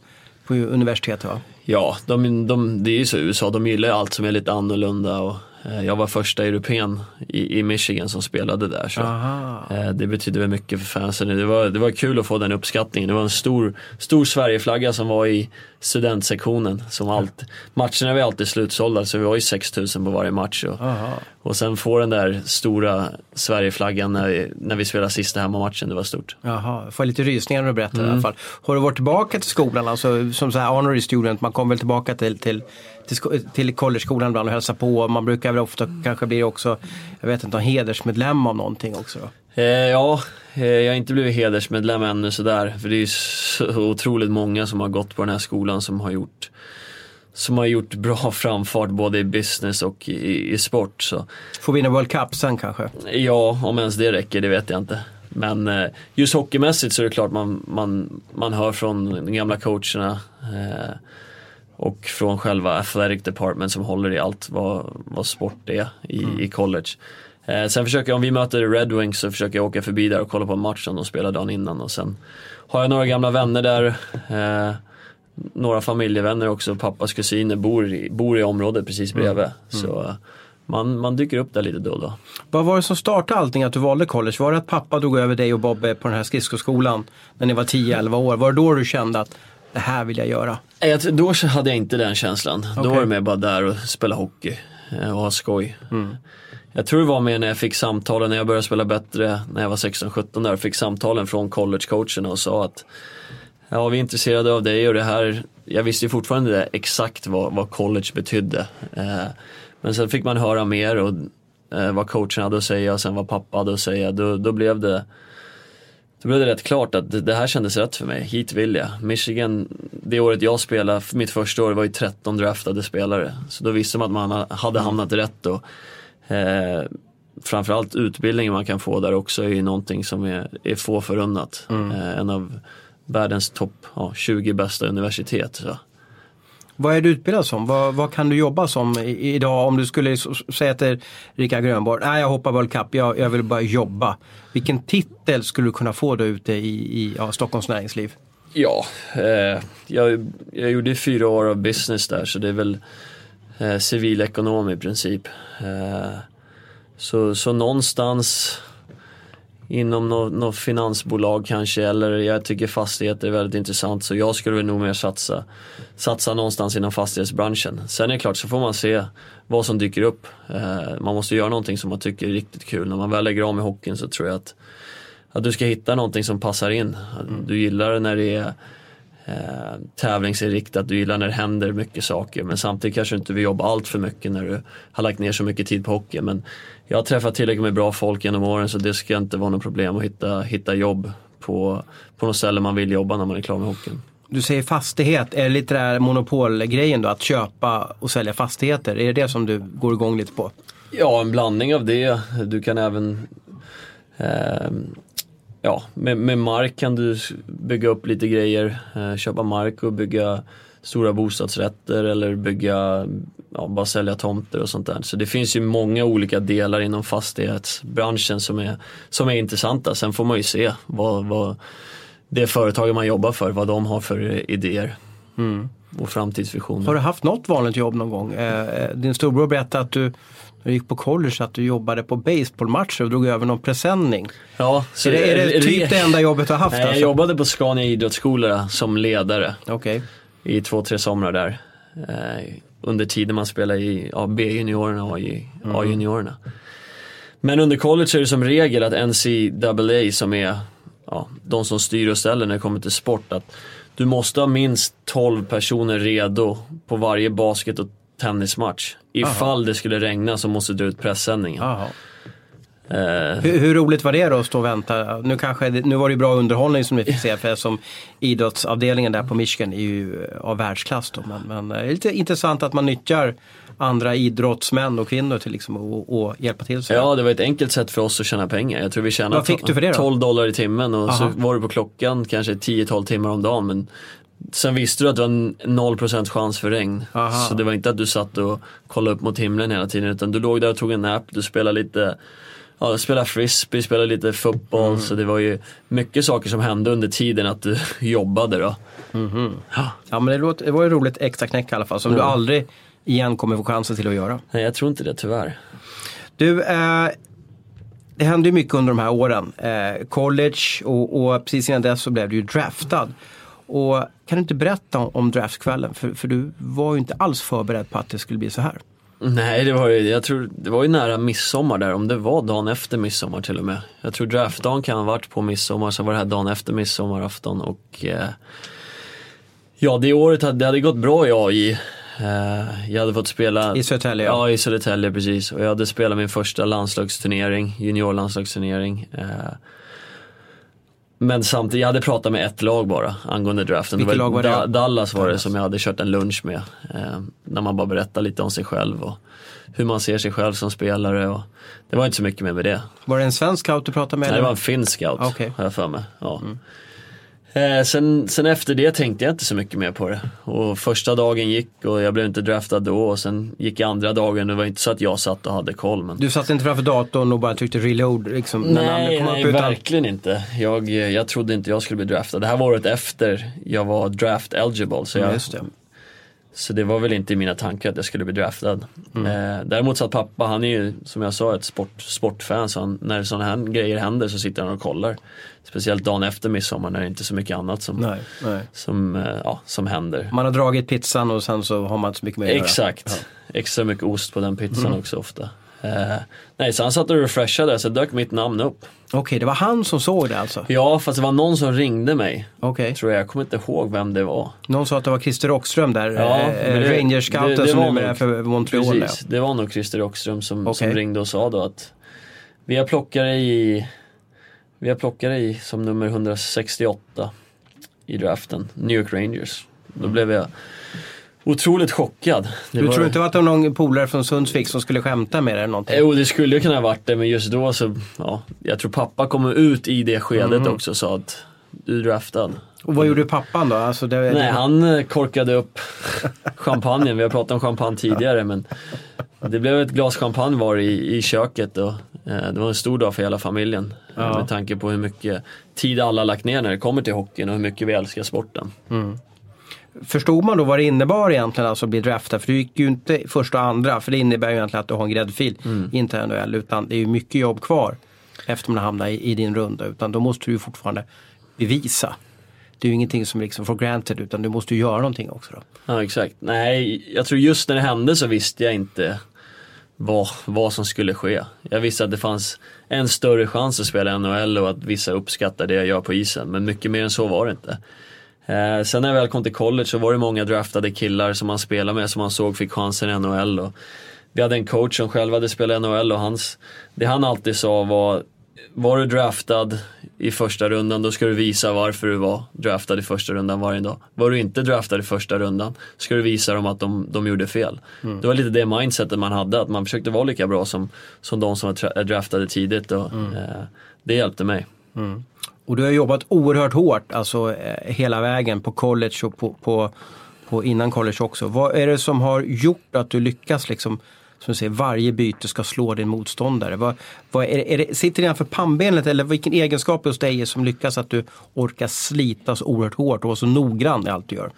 S1: på universitetet va?
S2: Ja, de, de, det är ju så i USA, de gillar ju allt som är lite annorlunda och jag var första europeen i, i Michigan som spelade där. Så,
S1: Aha.
S2: eh, det betyder väl mycket för fansen. Det var, det var kul att få den uppskattningen. Det var en stor, stor Sverigeflagga som var i studentsektionen. Som allt, matcherna var alltid slutsålda så vi var ju 6000 på varje match. Och, och sen få den där stora Sverigeflaggan när vi, när vi spelade sista hemmamatchen, det var stort.
S1: Jaha, får lite rysningar när du berättar
S2: Mm.
S1: i alla fall. Har du varit tillbaka till skolan, alltså som så här honorary student, man kommer väl tillbaka till, till, till, till collegeskolan ibland och hälsar på. Man brukar väl ofta kanske bli också, jag vet inte, hedersmedlem av någonting också då.
S2: Eh, ja, eh, jag har inte blivit hedersmedlem ännu sådär. För det är ju så otroligt många som har gått på den här skolan som har gjort som har gjort bra framfart både i business och i, i sport. Så
S1: Får vinna World Cup sen kanske.
S2: ja, om ens det räcker, det vet jag inte. Men eh, just hockeymässigt så är det klart man, man, man hör från de gamla coacherna eh, och från själva athletic department som håller i allt vad, vad sport är i, i college. Eh, sen försöker jag, om vi möter Red Wings så försöker jag åka förbi där och kolla på en match som de spelar dagen innan och sen har jag några gamla vänner där. Eh, några familjevänner också, pappas kusiner bor i, bor i området precis bredvid. Så eh, man, man dyker upp där lite då och då.
S1: Vad var det som startade allting att du valde college? Var det att pappa drog över dig och Bobbe på den här skridskoskolan när ni var 10-11 år? Var det då du kände att det här vill jag göra?
S2: Nej, jag Då hade jag inte den känslan. Då
S1: Okej.
S2: var det mer bara där och spela hockey eh, och ha skoj. Jag tror det var mer när jag fick samtalen, när jag började spela bättre när jag var 16-17 där, fick samtalen från collegecoacherna och sa att ja, vi är intresserade av dig och det här, jag visste ju fortfarande det, exakt vad, vad college betydde. Eh, men sen fick man höra mer och eh, vad coachen hade att säga och sen vad pappa hade att säga. Då, då blev det då blev det rätt klart att det, här kändes rätt för mig. Hit vill jag. Michigan, det året jag spelade, mitt första år var ju 13 draftade spelare. Så då visste man att man ha- hade hamnat rätt och eh, framförallt utbildningen man kan få där också är ju någonting som är, är få förunnat. Eh, en av världens topp ja, 20 bästa universitet. Så.
S1: Vad är du utbildad som? Vad, vad kan du jobba som i, idag om du skulle säga till Rickard Grönborg, nej jag hoppar World Cup, jag, jag vill bara jobba. Vilken titel skulle du kunna få då ute i, i ja, Stockholms näringsliv?
S2: Ja, eh, jag, jag gjorde fyra år av business där så det är väl eh, civilekonom i princip. Eh, så, så någonstans inom något nå finansbolag kanske eller jag tycker fastigheter är väldigt intressant så jag skulle nog mer satsa, satsa någonstans inom fastighetsbranschen. Sen är det klart så får man se vad som dyker upp. Eh, man måste göra någonting som man tycker är riktigt kul. När man väl lägger av med hockeyn så tror jag att att du ska hitta någonting som passar in. Du gillar det när det är eh, tävlingsinriktat, du gillar när det händer mycket saker men samtidigt kanske du inte vill jobba allt för mycket när du har lagt ner så mycket tid på hockey. Men jag har träffat tillräckligt med bra folk genom åren så det ska inte vara något problem att hitta, hitta jobb på, på något ställe man vill jobba när man är klar med hockeyn.
S1: Du säger fastighet, är det lite där monopolgrejen då? Att köpa och sälja fastigheter? Är det det som du går igång lite på?
S2: Ja, en blandning av det. Du kan även eh, Ja, med, med mark kan du bygga upp lite grejer. Eh, köpa mark och bygga stora bostadsrätter eller bygga, ja, bara sälja tomter och sånt där. Så det finns ju många olika delar inom fastighetsbranschen som är, som är intressanta. Sen får man ju se vad, vad det företaget man jobbar för, vad de har för idéer. Och framtidsvisioner.
S1: Har du haft något vanligt jobb någon gång? Eh, din storbror berättade att du när du gick på college att du jobbade på baseballmatcher och drog över någon presenning.
S2: Ja,
S1: Så är det, är det typ det enda jobbet du har haft?
S2: Nej, jag
S1: alltså?
S2: jobbade på Scania idrottsskola som ledare
S1: Okej.
S2: i två, tre somrar där. Eh, under tiden man spelade i ja, B-juniorerna och i A-juniorerna. Men under college är det som regel att NCAA som är ja, de som styr och ställer när det kommer till sport. Att du måste ha minst 12 personer redo på varje basket och tennismatch. Ifall det skulle regna så måste du dra ut pressändningen. Eh,
S1: Hur, hur roligt var det då att stå och vänta? Nu, kanske, det- nu var det ju bra underhållning som vi fick se för som idrottsavdelningen där på Michigan är ju eh, av världsklass då. Men, men eh, det är lite intressant att man nyttjar andra idrottsmän och kvinnor till liksom att att hjälpa till. Så.
S2: Ja, det var ett enkelt sätt för oss att tjäna pengar. Jag tror vi tjänade
S1: Vad fick du för det då?
S2: 12 dollar i timmen och så
S1: Aha.
S2: var du på klockan kanske 10-12 timmar om dagen. Men sen visste du att var en 0% chans för regn.
S1: Aha.
S2: Så det var inte att du satt och kollade upp mot himlen hela tiden utan du låg där och tog en nap, du spelade lite Ja, spelade frisbee, spelade lite fotboll.
S1: Mm.
S2: Så det var ju mycket saker som hände under tiden att du jobbade då.
S1: Ja men det, låter, det var ju roligt extra knäck i alla fall som du aldrig igen kommer få chansen till att göra.
S2: Nej, jag tror inte det tyvärr.
S1: Du, eh, det hände ju mycket under de här åren. Eh, college och, och precis innan dess så blev du ju draftad. Och kan du inte berätta om, draftkvällen? För, för du var ju inte alls förberedd på att det skulle bli så här.
S2: Nej, det var ju, jag tror, det var ju nära midsommar där, om det var dagen efter midsommar till och med. Jag tror draftdagen kan ha varit på midsommar, så var det här dagen efter midsommarafton och eh, Ja, det året hade, det hade gått bra i AI. Eh, jag hade fått spela
S1: I Södertälje,
S2: Ja,
S1: ja.
S2: i Södertälje precis. Och jag hade spelat min första landslagsturnering, juniorlandslagsturnering. Eh, men samtidigt, jag hade pratat med ett lag bara angående draften.
S1: Vilket
S2: det
S1: lag var det?
S2: Da- Dallas var det som jag hade kört en lunch med. Eh, när man bara berättar lite om sig själv och hur man ser sig själv som spelare. Och det var inte så mycket mer med det.
S1: Var det en svensk scout du pratade med?
S2: Nej, det
S1: eller?
S2: var en finsk scout,
S1: Okej.
S2: har jag för mig. Ja. Eh, sen, sen efter det tänkte jag inte så mycket mer på det. Och första dagen gick och jag blev inte draftad då och sen gick andra dagen. Det var inte så att jag satt och hade koll. Men...
S1: Du satt inte framför datorn och bara tryckte reload liksom,
S2: Nej, nej?
S1: Utan...
S2: verkligen inte. Jag, jag trodde inte jag skulle bli draftad. Det här var året efter jag var draft eligible. Så,
S1: Ja,
S2: jag. Så det var väl inte i mina tankar att jag skulle bli draftad.
S1: Mm.
S2: Eh, däremot satt pappa, han är ju som jag sa ett sport, sportfan. Så han, när sådana här grejer händer så sitter han och kollar. Speciellt dagen efter midsommar när det inte är så mycket annat som,
S1: Nej, nej.
S2: som, eh, ja, som händer.
S1: Man har dragit pizzan och sen så har man inte så mycket mer att göra.
S2: Exakt. Extra mycket ost på den pizzan också ofta. Eh, nej, så han satt och refreshade så dök mitt namn upp.
S1: Okej, det var han som såg det alltså?
S2: Ja, fast det var någon som ringde mig.
S1: Okej.
S2: Tror jag, jag kommer inte ihåg vem det var.
S1: Någon sa att det var Christer Rockström där,
S2: Ja,
S1: eh,
S2: det- det
S1: som numera är för Montreal. Ja.
S2: Precis, det var nog Christer Rockström som,
S1: Okej.
S2: som ringde och sa då att vi har plockat dig i, vi har plockat dig i som nummer 168 i draften, New York Rangers. Då blev jag otroligt chockad. Det
S1: Du
S2: var-
S1: tror inte att det var någon polare från Sundsvik som skulle skämta med dig eller någonting?
S2: Jo, det skulle ju kunna ha varit det, men just då så, ja, jag tror pappa kom ut i det skedet
S1: Mm.
S2: också och sa att du är draftad.
S1: Och vad gjorde pappan då? Alltså det,
S2: Nej, han eh, korkade upp champagnen. Vi har pratat om champagne tidigare men det blev ett glas champagne var i, i köket och eh, det var en stor dag för hela familjen. eh,
S1: Ja.
S2: Med tanke på hur mycket tid alla lagt ner när det kommer till hockeyn och hur mycket vi älskar sporten.
S1: Förstod man då vad det innebar egentligen alltså att bli draftad? För du gick ju inte första och andra, för det innebär ju egentligen att du har en gräddfil.
S2: Mm.
S1: Inte en NHL, utan det är ju mycket jobb kvar efter man hamnar i, i din runda. Utan då måste du ju fortfarande bevisa. Det är ju ingenting som liksom for granted, utan du måste ju göra någonting också. Då.
S2: Ja exakt. Nej, jag tror just när det hände så visste jag inte vad, vad som skulle ske. Jag visste att det fanns en större chans att spela NHL och att vissa uppskattar det jag gör på isen. Men mycket mer än så var det inte. Eh, sen när jag väl kom till college så var det många draftade killar som man spelade med som man såg fick chansen i NHL. Och vi hade en coach som själv hade spelat i NHL och hans, det han alltid sa var var du draftad i första rundan då ska du visa varför du var draftad i första rundan varje dag. Var du inte draftad i första rundan ska du visa dem att de, de gjorde fel.
S1: Mm.
S2: Det var lite det mindsetet man hade, att man försökte vara lika bra som, som de som var draftade tidigt och
S1: Mm.
S2: eh, det hjälpte mig.
S1: Och du har jobbat oerhört hårt, alltså eh, hela vägen på college och på, på, på innan college också. Vad är det som har gjort att du lyckas liksom, som du säger, varje byte ska slå din motståndare? Vad, vad är, det, är det, sitter det innanför pannbenet eller vilken egenskap hos dig är som lyckas att du orkar slita så oerhört hårt och vara så noggrann i allt du gör?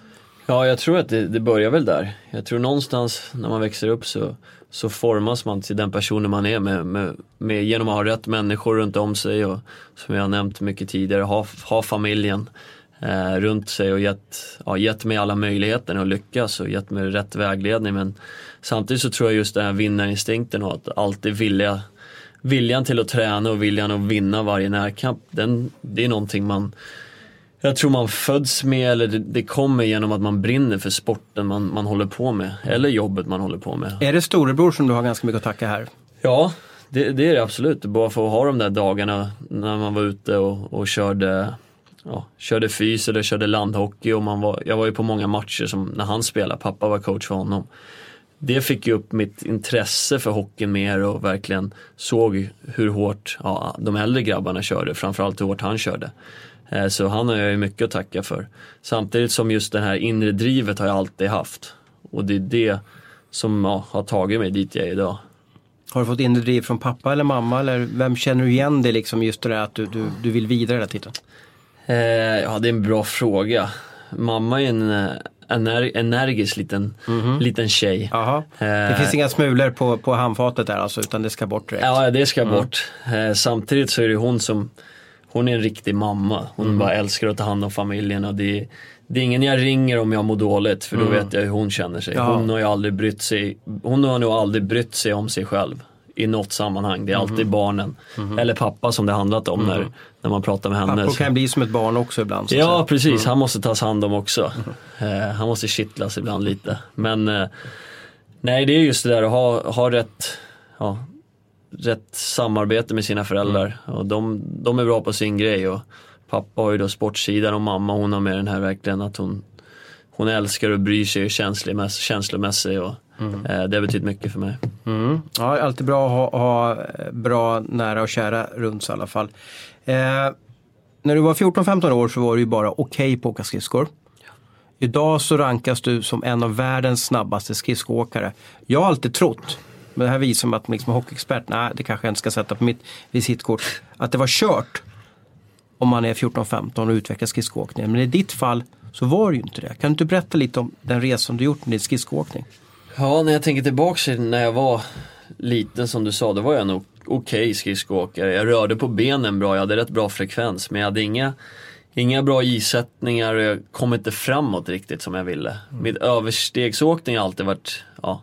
S2: Ja, jag tror att det, det börjar väl där. Jag tror någonstans när man växer upp så, så formas man till den personen man är med, med, med, genom att ha rätt människor runt om sig och som jag har nämnt mycket tidigare, ha, ha familjen eh, runt sig och gett, ja, gett mig alla möjligheter att lyckas och gett mig rätt vägledning. Men samtidigt så tror jag just den här vinnarinstinkten och att alltid vilja Viljan till att träna och viljan att vinna varje närkamp, den, det är någonting man jag tror man föds med eller det, det kommer genom att man brinner för sporten man, man håller på med. Eller jobbet man håller på med.
S1: Är det storebror som du har ganska mycket att tacka här?
S2: Ja, det, det är det absolut. Bara för att ha de där dagarna när man var ute och, och körde, ja, körde fys eller körde landhockey. Och man var, jag var ju på många matcher som när han spelade, pappa var coach för honom. Det fick ju upp mitt intresse för hockeyn mer och verkligen såg hur hårt ja, de äldre grabbarna körde, framförallt hur hårt han körde. Eh, Så han har jag ju mycket att tacka för. Samtidigt som just det här inre drivet har jag alltid haft. Och det är det som ja, har tagit mig dit jag är idag.
S1: Har du fått inre driv från pappa eller mamma eller vem känner du igen dig liksom just det där att du, du, du vill vidare hela tiden?
S2: Eh, ja, det är en bra fråga. Mamma är en eh, ener- energisk liten, liten tjej.
S1: Jaha. Det
S2: Eh,
S1: finns inga smulor på, på handfatet där alltså utan det ska bort direkt.
S2: Ja, det ska bort. Eh, samtidigt så är det hon som, hon är en riktig mamma. Hon bara älskar att ta hand om familjen och det är, det är ingen jag ringer om jag mår dåligt för då vet jag hur hon känner sig.
S1: Ja.
S2: Hon har ju aldrig brytt sig, hon har nog aldrig brytt sig om sig själv i något sammanhang. Det är alltid barnen, eller pappa som det handlat om när, när man pratar med henne.
S1: Pappor
S2: Så-
S1: kan bli som ett barn också ibland.
S2: Ja precis, han måste tas hand om också. Eh, han måste kittlas ibland lite. Men eh, nej det är just det där att ha, ha rätt, ja, rätt samarbete med sina föräldrar. Och de, de är bra på sin grej. Och pappa har ju då sportsidan och mamma hon har med den här verkligen att hon, hon älskar och bryr sig och är känslomässig. känslomässig och, eh, det har betytt mycket för mig.
S1: Mm. Ja, alltid bra att ha, ha eh, bra nära och kära runt sig i alla fall. Eh, när du var 14-15 år så var du ju bara okej på att åka skridskor. Idag så rankas du som en av världens snabbaste skridskoåkare. Jag har alltid trott, men det här visar mig att man liksom hockeyexpert, nej det kanske jag inte ska sätta på mitt visitkort, att det var kört om man är 14-15 och utvecklar skridskoåkningen. Men i ditt fall så var det ju inte det. Kan du inte berätta lite om den resan du gjort med din skridskoåkning?
S2: Ja, när jag tänker tillbaka till när jag var liten som du sa, då var jag nog okej skridskoåkare. Jag rörde på benen bra, jag hade rätt bra frekvens men jag hade inga, inga bra isättningar och jag kom inte framåt riktigt som jag ville. Mitt överstegsåkning har alltid varit, ja,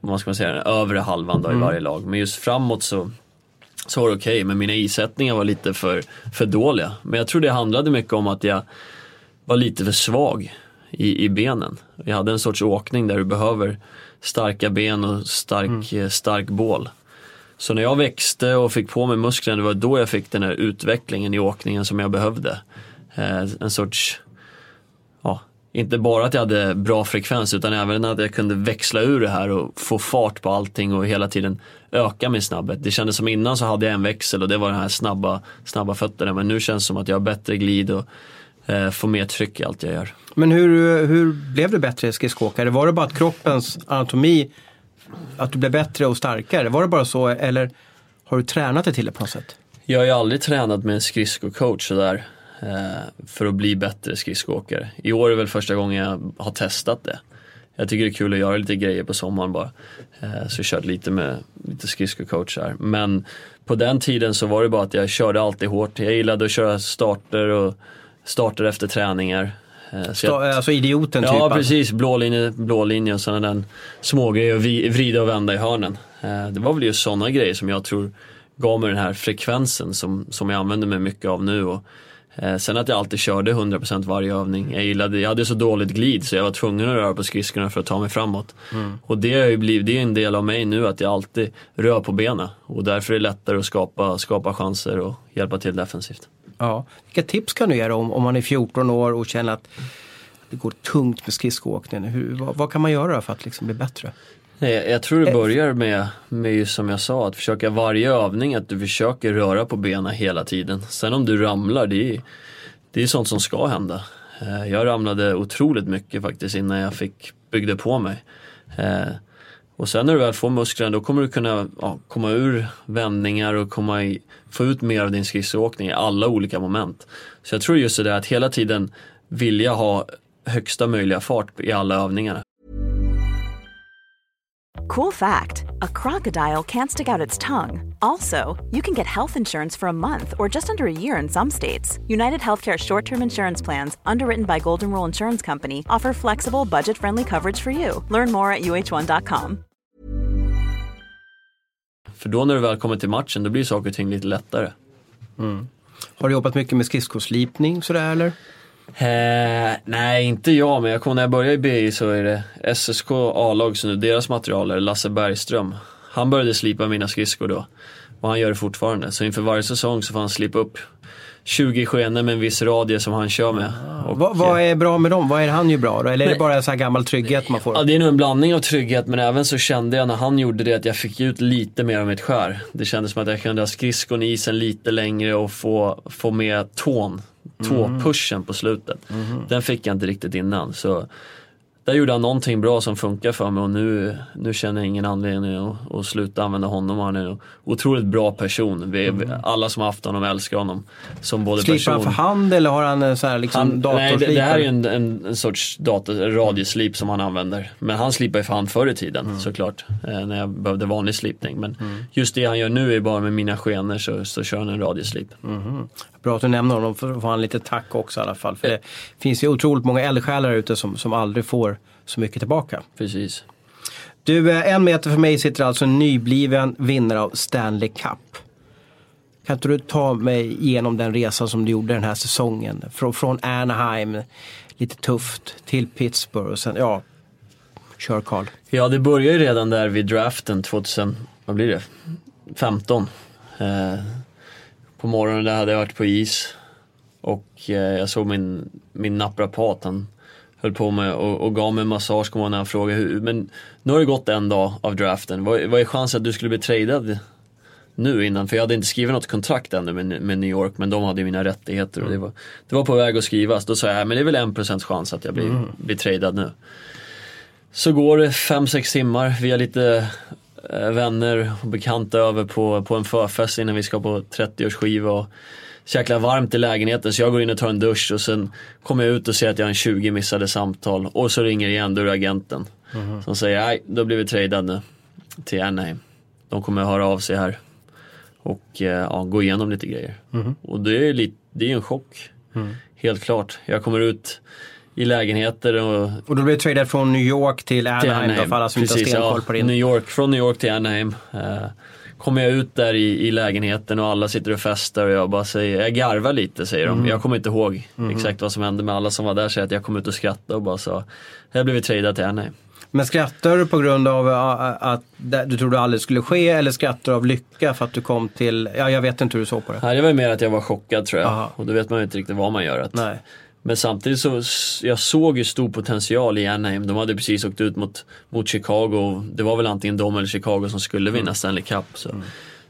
S2: vad ska man säga, den övre halvan då i varje lag. Men just framåt så, så var det okej, men mina isättningar var lite för, för dåliga. Men jag tror det handlade mycket om att jag var lite för svag i, i benen. Jag hade en sorts åkning där du behöver starka ben och stark, eh, stark bål. Så när jag växte och fick på mig musklerna, det var då jag fick den här utvecklingen i åkningen som jag behövde. Eh, en sorts, ja, inte bara att jag hade bra frekvens utan även att jag kunde växla ur det här och få fart på allting och hela tiden öka min snabbhet. Det kändes som innan så hade jag en växel och det var den här snabba, snabba fötterna men nu känns det som att jag har bättre glid och eh, får mer tryck i allt jag gör.
S1: Men hur, hur blev du bättre skridskoåkare? Var det bara att kroppens anatomi, att du blev bättre och starkare? Var det bara så eller har du tränat dig till det på något sätt?
S2: Jag har ju aldrig tränat med en skridskocoach sådär för att bli bättre skridskoåkare. I år är väl första gången jag har testat det. Jag tycker det är kul att göra lite grejer på sommaren bara. Eh, så jag kört lite med lite skridskocoachar. Men på den tiden så var det bara att jag körde alltid hårt. Jag gillade att köra starter och starter efter träningar. Eh, så jag-
S1: Alltså idioten typ.
S2: Ja
S1: alltså.
S2: precis, blå linje, blå linje och sådana där smågrejer och vrida och vända i hörnen. Eh, Det var väl just sådana grejer som jag tror gav mig den här frekvensen som, som jag använder mig mycket av nu. Och, Eh, sen att jag alltid körde 100% varje övning. Jag, gillade, jag hade så dåligt glid så jag var tvungen att röra på skridskorna för att ta mig framåt. Och det har blivit, det är en del av mig nu att jag alltid rör på benen. Och därför är det lättare att skapa, skapa chanser och hjälpa till defensivt.
S1: Ja. Vilka tips kan du ge om, om man är 14 år och känner att det går tungt med skridskoåkningen? Hur, vad, vad kan man göra för att liksom bli bättre?
S2: Nej, Jag, tror det börjar med, med som jag sa, att försöka varje övning att du försöker röra på benen hela tiden. Sen om du ramlar, det är, det är sånt som ska hända. Eh, Jag ramlade otroligt mycket faktiskt innan jag fick byggde på mig. Eh, Och sen när du väl får musklerna då kommer du kunna ja, komma ur vändningar och komma i, få ut mer av din skridskoåkning i alla olika moment. Så jag tror just det där att hela tiden vilja ha högsta möjliga fart i alla övningarna.
S5: Cool fact a crocodile can't stick out its tongue. Also, you can get health insurance for a month or just under a year in some states. United Healthcare short term insurance plans, underwritten by Golden Rule Insurance Company, offer flexible, budget friendly coverage for you. Learn more at uh1.com.
S2: För då när du väl kommer till matchen då blir saker och ting lite lättare. Mm.
S1: Har du jobbat mycket med skridskoslipning sådär eller?
S2: Eh, nej, inte jag, men jag kommer när jag började i BI så är det SSK A-lag, så nu deras material är Lasse Bergström. Han började slipa mina skridskor då och han gör det fortfarande. Så inför varje säsong så får han slipa upp 20 skenor med en viss radie som han kör med. Och,
S1: Vad, vad är bra med dem? Vad är han ju bra då? Eller är det bara så här gammal trygghet man får?
S2: Ja, det är nog en blandning av trygghet men även så kände jag när han gjorde det att jag fick ut lite mer av mitt skär. Det kändes som att jag kunde ha skridskon i isen lite längre och få, få med tån, tåpushen på slutet. Den fick jag inte riktigt innan. Så där gjorde han någonting bra som funkar för mig och nu, nu känner jag ingen anledning att, att sluta använda honom. Han är en otroligt bra person. Vi, Alla som har haft honom älskar honom som både
S1: Slipar
S2: person
S1: han för hand eller har han en så här liksom
S2: han, nej, det, det här är en, en, en sorts dator, radioslip som han använder. Men han slipar ju för hand förr i tiden såklart. Eh, när jag behövde vanlig slipning. Men just det han gör nu är bara med mina skenor så, så kör han en radioslip.
S1: Bra att du nämner honom för att få han lite tack också i alla fall. För det finns ju otroligt många eldsjälar ute som, som aldrig får så mycket tillbaka.
S2: Precis.
S1: Du, eh, en meter för mig sitter alltså en nybliven vinnare av Stanley Cup. Kan inte du ta mig igenom den resan som du gjorde den här säsongen? Från, från Anaheim, lite tufft, till Pittsburgh och sen, ja, kör Karl.
S2: Ja, det började ju redan där vid draften 2000, vad blir det? 15. Eh, på morgonen där hade jag varit på is och eh, jag såg min, min naprapat, han höll på med och, och gav mig en massage kommer när han frågade hur, men nu har det gått en dag av draften, vad, vad är chansen att du skulle bli tradad nu innan? För jag hade inte skrivit något kontrakt ännu med, med New York men de hade ju mina rättigheter och det var, det var på väg att skrivas. Då sa jag, "Ja, men det är väl en procents chans att jag blir, blir tradad nu. Så går det 5-6 timmar via lite vänner och bekanta över på, på en förfest innan vi ska på 30-årsskiva. Och så jäkla varmt i lägenheten så jag går in och tar en dusch och sen kommer jag ut och ser att jag har en 20 missade samtal. Och så ringer igen, då är det agenten. Som säger, nej, då blir vi tradad nu till Anaheim. De kommer att höra av sig här och eh, ja, gå igenom lite grejer. Och det är, lite, det är en chock. Helt klart. Jag kommer ut i lägenheter och
S1: Och då blev du tradad från New York till
S2: till
S1: Anaheim,
S2: Anaheim.
S1: då, för alla som inte har
S2: Precis,
S1: stenkoll på din.
S2: New York, från New York till Anaheim. Eh, kommer jag ut där i, i lägenheten och alla sitter och festar och jag bara säger, jag garvar lite säger
S1: Mm.
S2: de. Jag kommer inte ihåg exakt vad som hände med alla som var där. Säger att jag kom ut och skrattade och bara sa, jag blivit tradad till Anaheim.
S1: Men skrattar du på grund av uh, att det- du trodde aldrig skulle ske eller skrattar du av lycka för att du kom till, ja jag vet inte hur du såg på det.
S2: Nej, det var mer att jag var chockad tror jag.
S1: Aha.
S2: Och då vet man ju inte riktigt vad man gör. Att,
S1: Nej.
S2: Men samtidigt så, jag såg ju stor potential i Anaheim. De hade precis åkt ut mot, mot Chicago. Det var väl antingen de eller Chicago som skulle vinna Stanley Cup. Så.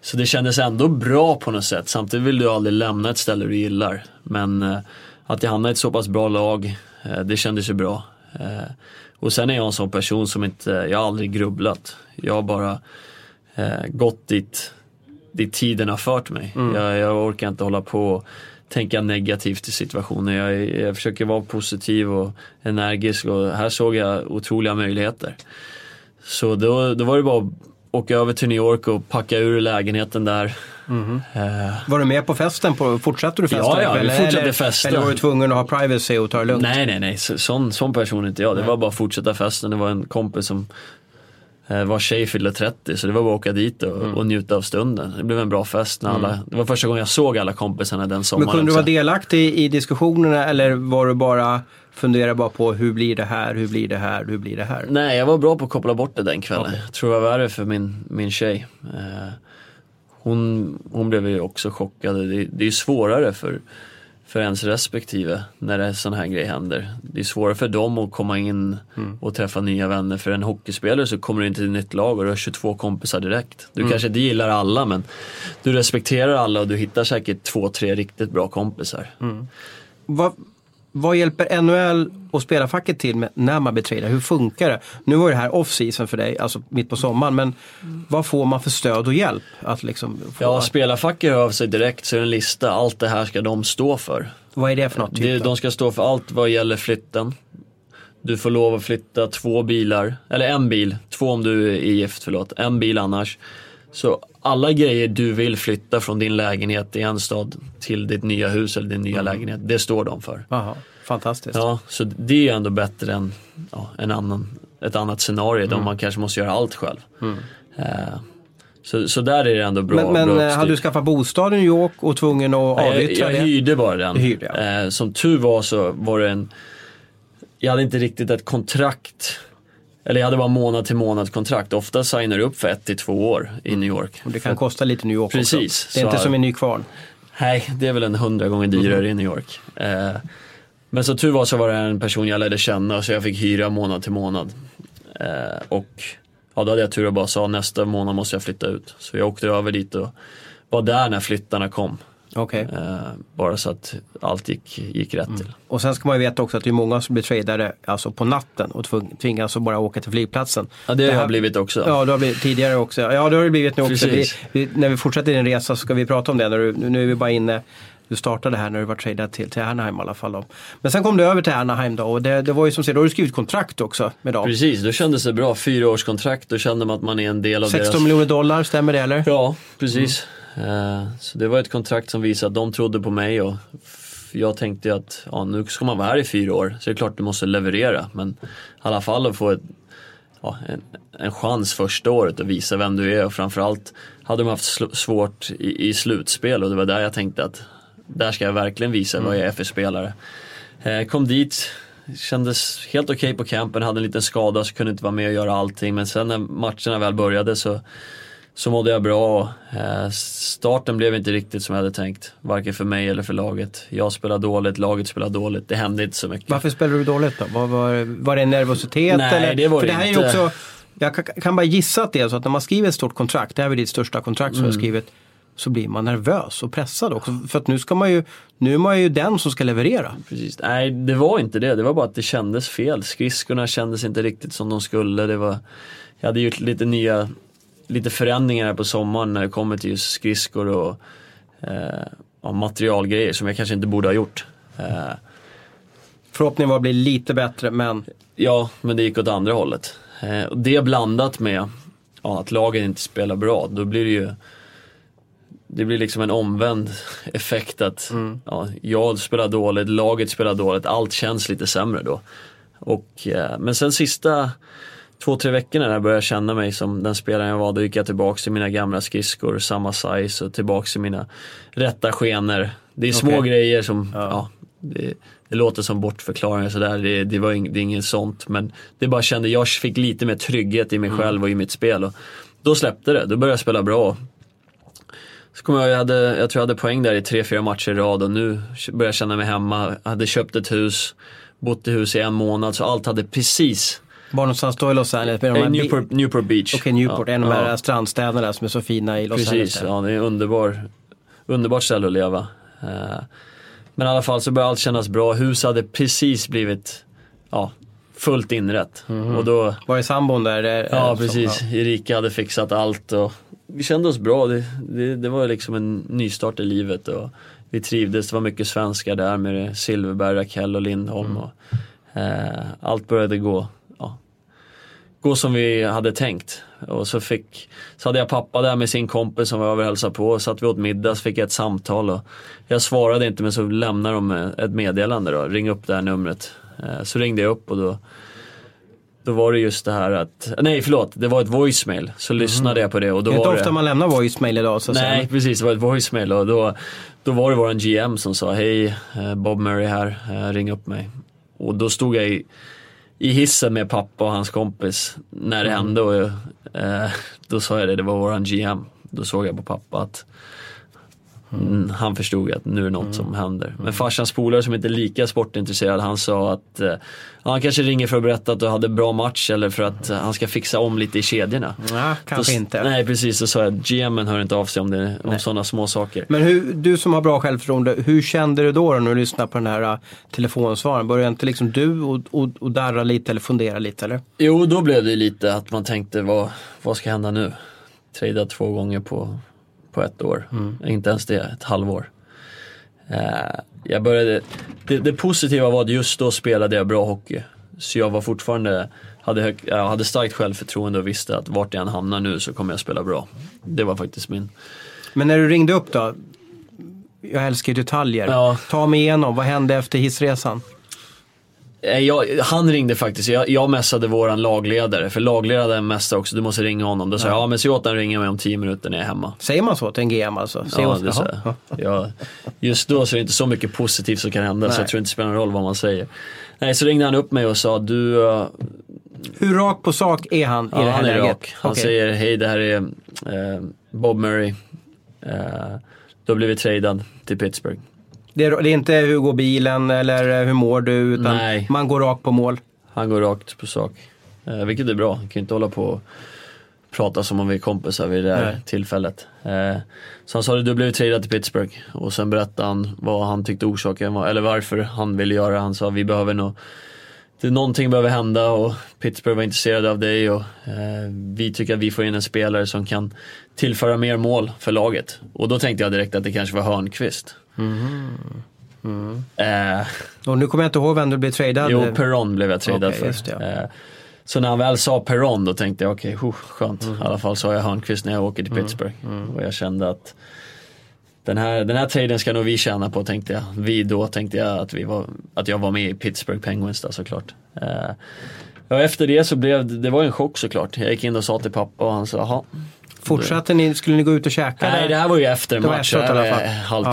S2: så det kändes ändå bra på något sätt. Samtidigt vill du aldrig lämna ett ställe du gillar. Men eh, att jag hamnade i ett så pass bra lag, eh, det kändes ju bra. Eh, och sen är jag en sån person som inte, jag har aldrig grubblat. Jag har bara eh, gått dit, dit tiden har fört mig. Jag, jag orkar inte hålla på tänka negativt i situationer. Jag, jag försöker vara positiv och energisk och här såg jag otroliga möjligheter. Så då, då var det bara att åka över till New York och packa ur lägenheten där. Eh,
S1: Var du med på festen? På, fortsatte du festa?
S2: Ja, ja, vi fortsatte
S1: eller,
S2: festa.
S1: Eller var du tvungen att ha privacy och ta det lugnt?
S2: Nej, nej, nej. Så, sån, sån person är inte jag. Det var bara att fortsätta festen. Det var en kompis som var tjej fyllde 30 så det var bara att åka dit och,
S1: Mm.
S2: och njuta av stunden. Det blev en bra fest. När alla, Det var första gången jag såg alla kompisarna den
S1: Men
S2: sommaren.
S1: kunde du vara delaktig i diskussionerna eller var du bara funderade bara på hur blir det här, hur blir det här, hur blir det här?
S2: Nej, jag var bra på att koppla bort det den kvällen. Jag tror det var värre för min, min tjej. Eh, hon, hon blev ju också chockad. Det, det är ju svårare för, för ens respektive när det sån här grej händer. Det är svårare för dem att komma in och träffa nya vänner. För en hockeyspelare så kommer du in till ett nytt lag och du har 22 kompisar direkt. Du kanske inte gillar alla men du respekterar alla och du hittar säkert två, tre riktigt bra kompisar.
S1: Vad, vad hjälper NHL och spelarfacket till med när man blir tradad? Hur funkar det? Nu var det här off-season för dig, alltså mitt på sommaren, men vad får man för stöd och hjälp? Att liksom få,
S2: Ja, spelarfacket hör av sig direkt så är det en lista. Allt det här ska de stå för.
S1: vad är det för något? Typ
S2: Det, de ska stå för allt vad gäller flytten. Du får lov att flytta två bilar, eller en bil, två om du är gift, förlåt, en bil annars. Så alla grejer du vill flytta från din lägenhet i en stad till ditt nya hus eller din nya lägenhet, det står de för.
S1: Jaha, fantastiskt.
S2: Ja, så det är ändå bättre än ja, en annan, ett annat scenario
S1: Mm.
S2: där man kanske måste göra allt själv. Eh, så, så där är det ändå bra.
S1: men men
S2: bra
S1: eh, hade du skaffat bostad i New York och tvungen att avyttra
S2: jag, jag
S1: det?
S2: hyrde bara den.
S1: Hyrde, ja.
S2: eh, som tur var så var det en, jag hade inte riktigt ett kontrakt. Eller jag hade bara månad till månad kontrakt. Ofta signar du upp för ett till två år i New York.
S1: Och det kan kosta lite New York
S2: Precis,
S1: också. Det är inte
S2: så-
S1: som i Nykvarn.
S2: Nej, det är väl en hundra gånger dyrare
S1: Mm.
S2: i New York. Eh, men så tur var så var det en person jag lärde känna så jag fick hyra månad till månad. Eh, och ja, då hade jag tur och bara sa nästa månad måste jag flytta ut. Så jag åkte över dit och var där när flyttarna kom.
S1: Okej.
S2: Eh, bara så att allt gick, gick rätt
S1: Mm.
S2: till.
S1: Och sen ska man ju veta också att det är många som blir tradade alltså på natten och tvingas att bara åka till flygplatsen.
S2: Ja, det har
S1: här-
S2: jag blivit också.
S1: Ja, det har blivit tidigare också. Ja, det har det blivit nu också. Vi, vi, när vi fortsätter din resa så ska vi prata om det. När du, nu är vi bara inne, du startade här när du var tradad till, till Anaheim i alla fall. Då. Men sen kom du över till Anaheim då och det, det var ju som sagt, då har du skrivit kontrakt också med dem.
S2: Precis, då kändes det bra. Fyra års kontrakt, då kände man att man är en del av
S1: 16
S2: deras...
S1: miljoner dollar, stämmer det eller?
S2: Ja, precis. Eh, så det var ett kontrakt som visade att de trodde på mig och jag tänkte ju att ja, nu ska man vara här i fyra år så det är klart du måste leverera. Men i alla fall att få ett, ja, en, en chans första året att visa vem du är och framförallt hade de haft sl- svårt i, i slutspel och det var där jag tänkte att där ska jag verkligen visa vad jag är för spelare. Eh, kom dit, kändes helt okej på campen, hade en liten skada så kunde inte vara med och göra allting men sen när matcherna väl började så så mådde jag bra. Eh, starten blev inte riktigt som jag hade tänkt. Varken för mig eller för laget. Jag spelade dåligt, laget spelade dåligt. Det hände inte så mycket.
S1: Varför spelade du dåligt då? Var, var, var det nervositet?
S2: Nej,
S1: eller?
S2: det var
S1: För
S2: det
S1: här är
S2: inte.
S1: också, jag kan, kan bara gissa att det är så att när man skriver ett stort kontrakt, det här är ditt största kontrakt som
S2: Mm.
S1: du har skrivit, så blir man nervös och pressad också. För att nu ska man ju, nu är man ju den som ska leverera.
S2: Precis. Nej, det var inte det. Det var bara att det kändes fel. Skridskorna kändes inte riktigt som de skulle. Det var, jag hade gjort lite nya, lite förändringar här på sommaren när det kommer till just skridskor och eh, ja, materialgrejer som jag kanske inte borde ha gjort. Eh,
S1: Förhoppningen var att bli lite bättre men
S2: Ja, men det gick åt andra hållet. Eh, och det blandat med ja, att lagen inte spelar bra, då blir det ju det blir liksom en omvänd effekt att ja, jag spelar dåligt, laget spelar dåligt, allt känns lite sämre då. Och, eh, men sen sista två, tre veckorna när jag började känna mig som den spelaren jag var, då gick jag tillbaks till mina gamla skridskor, samma size och tillbaks till mina rätta skenor. Det är små
S1: Okej.
S2: grejer som, ja, det, det låter som bortförklaringar sådär, det, det, var ing, det är inget sånt. Men det bara kände, jag fick lite mer trygghet i mig själv och i mitt spel. Och då släppte det, då började jag spela bra. Så kommer jag, jag, hade, jag tror jag hade poäng där i tre, fyra matcher i rad och nu börjar jag känna mig hemma. Jag hade köpt ett hus, bott i hus i en månad så allt hade precis
S1: var någonstans då i Los Angeles? Med de
S2: Eh,
S1: här bi-
S2: Newport, Newport Beach.
S1: Okej, Newport,
S2: Ja,
S1: en av de här
S2: ja,
S1: strandstäderna där som är så fina i Los Angeles.
S2: Precis,
S1: där.
S2: ja det är underbar, underbart ställe att leva. Eh, Men i alla fall så började allt kännas bra. Huset hade precis blivit ja, fullt inrätt. Och då,
S1: Var det sambon där? eh,
S2: ja
S1: som-
S2: precis, Erika hade fixat allt och vi kände oss bra. Det, det, det var liksom en nystart i livet och vi trivdes. Det var mycket svenskar där med Silverberg, Rakell och Lindholm. Och, eh, allt började gå, ja, gå som vi hade tänkt. Och så, fick, så hade jag pappa där med sin kompis som var över och hälsade på. Satt vi åt middag så fick jag ett samtal. Och jag svarade inte men så lämnade de ett meddelande då. Ring upp det här numret. Eh, så ringde jag upp och då då var det just det här att, nej förlåt, det var ett voicemail. Så lyssnade jag på det och då
S1: Det är inte
S2: var
S1: ofta
S2: det,
S1: man lämnar voicemail idag så
S2: Nej
S1: säga.
S2: precis, det var ett voicemail och då, då var det våran GM som sa hej eh, Bob Murray här, eh, ring upp mig. Och då stod jag i, i hissen med pappa och hans kompis när det hände och eh, då sa jag det, det var våran GM. Då såg jag på pappa att mm, han förstod att nu är något som händer. Men farsans polare som inte är lika sportintresserad han sa att eh, han kanske ringer för att berätta att du hade bra match eller för att eh, han ska fixa om lite i kedjorna.
S1: Ja, kanske
S2: Då-
S1: inte.
S2: Nej precis, så sa jag GMen hör inte av sig om, det, om sådana små saker.
S1: Men hur, du som har bra självförtroende, hur kände du då, då när du lyssnade på den här uh, telefonsvaren? Började inte liksom du och, och, och darra lite eller fundera lite eller?
S2: Jo, då blev det lite att man tänkte vad, vad ska hända nu? Trada två gånger på, på ett år, inte ens det, ett halvår. Eh, jag började, det, det positiva var att just då spelade jag bra hockey. Så jag var fortfarande, hade, hög, jag hade starkt självförtroende och visste att vart jag än hamnar nu så kommer jag spela bra. Det var faktiskt min,
S1: Men när du ringde upp då? Jag älskar ju detaljer.
S2: Ja.
S1: Ta mig igenom, vad hände efter hissresan?
S2: Eh, Jag, han ringde faktiskt, jag, jag messade våran lagledare, för lagledaren messade också, du måste ringa honom. Då sa jag, ja men se åt honom ringa mig om 10 minuter när jag är hemma.
S1: Säger man så till en GM alltså? Säger
S2: Ja,
S1: man så?
S2: det jag. Ja, just då så är det inte så mycket positivt som kan hända så
S1: Nej.
S2: jag tror inte det spelar någon roll vad man säger. Nej, så ringde han upp mig och sa, du, uh,
S1: Hur rak på sak är han i
S2: ja,
S1: det här
S2: han är
S1: läget?
S2: rak. Han
S1: Okej.
S2: säger, hej det här är eh, Bob Murray. Uh, du har blivit tradad till Pittsburgh.
S1: Det är, det är inte hur går bilen eller hur mår du utan
S2: Nej.
S1: man går rakt på mål.
S2: Han går rakt på sak. Eh, vilket är bra, han kan ju inte hålla på och prata som om vi är kompisar vid det här
S1: Nej.
S2: tillfället. Eh, så han sa att du blev tradad till Pittsburgh och sen berättade han vad han tyckte orsaken var, eller varför han ville göra. Han sa vi behöver nog, det, någonting behöver hända och Pittsburgh var intresserade av dig och eh, vi tycker att vi får in en spelare som kan tillföra mer mål för laget. Och då tänkte jag direkt att det kanske var Hörnqvist. Eh,
S1: Och nu kommer jag inte ihåg vem du blev tradad.
S2: Jo, Perron blev jag tradad
S1: Okej,
S2: för.
S1: det, ja.
S2: Eh, Så när han väl sa Perron då tänkte jag okej, okay, skönt.
S1: Mm.
S2: I alla fall sa jag Hörnqvist när jag åker till Pittsburgh. Och jag kände att den här, den här traden ska nog vi tjäna på tänkte jag. Vi då tänkte jag att, vi var, att jag var med i Pittsburgh Penguins då såklart. Eh, och efter det så blev det, det var en chock såklart. Jag gick in och sa till pappa och han sa jaha.
S1: Fortsatte ni, skulle ni gå ut och käka?
S2: Nej
S1: där?
S2: det här var ju efter
S1: Det var
S2: match,
S1: efteråt
S2: det
S1: i
S2: här
S1: alla
S2: var
S1: fall.
S2: halv
S1: Ja.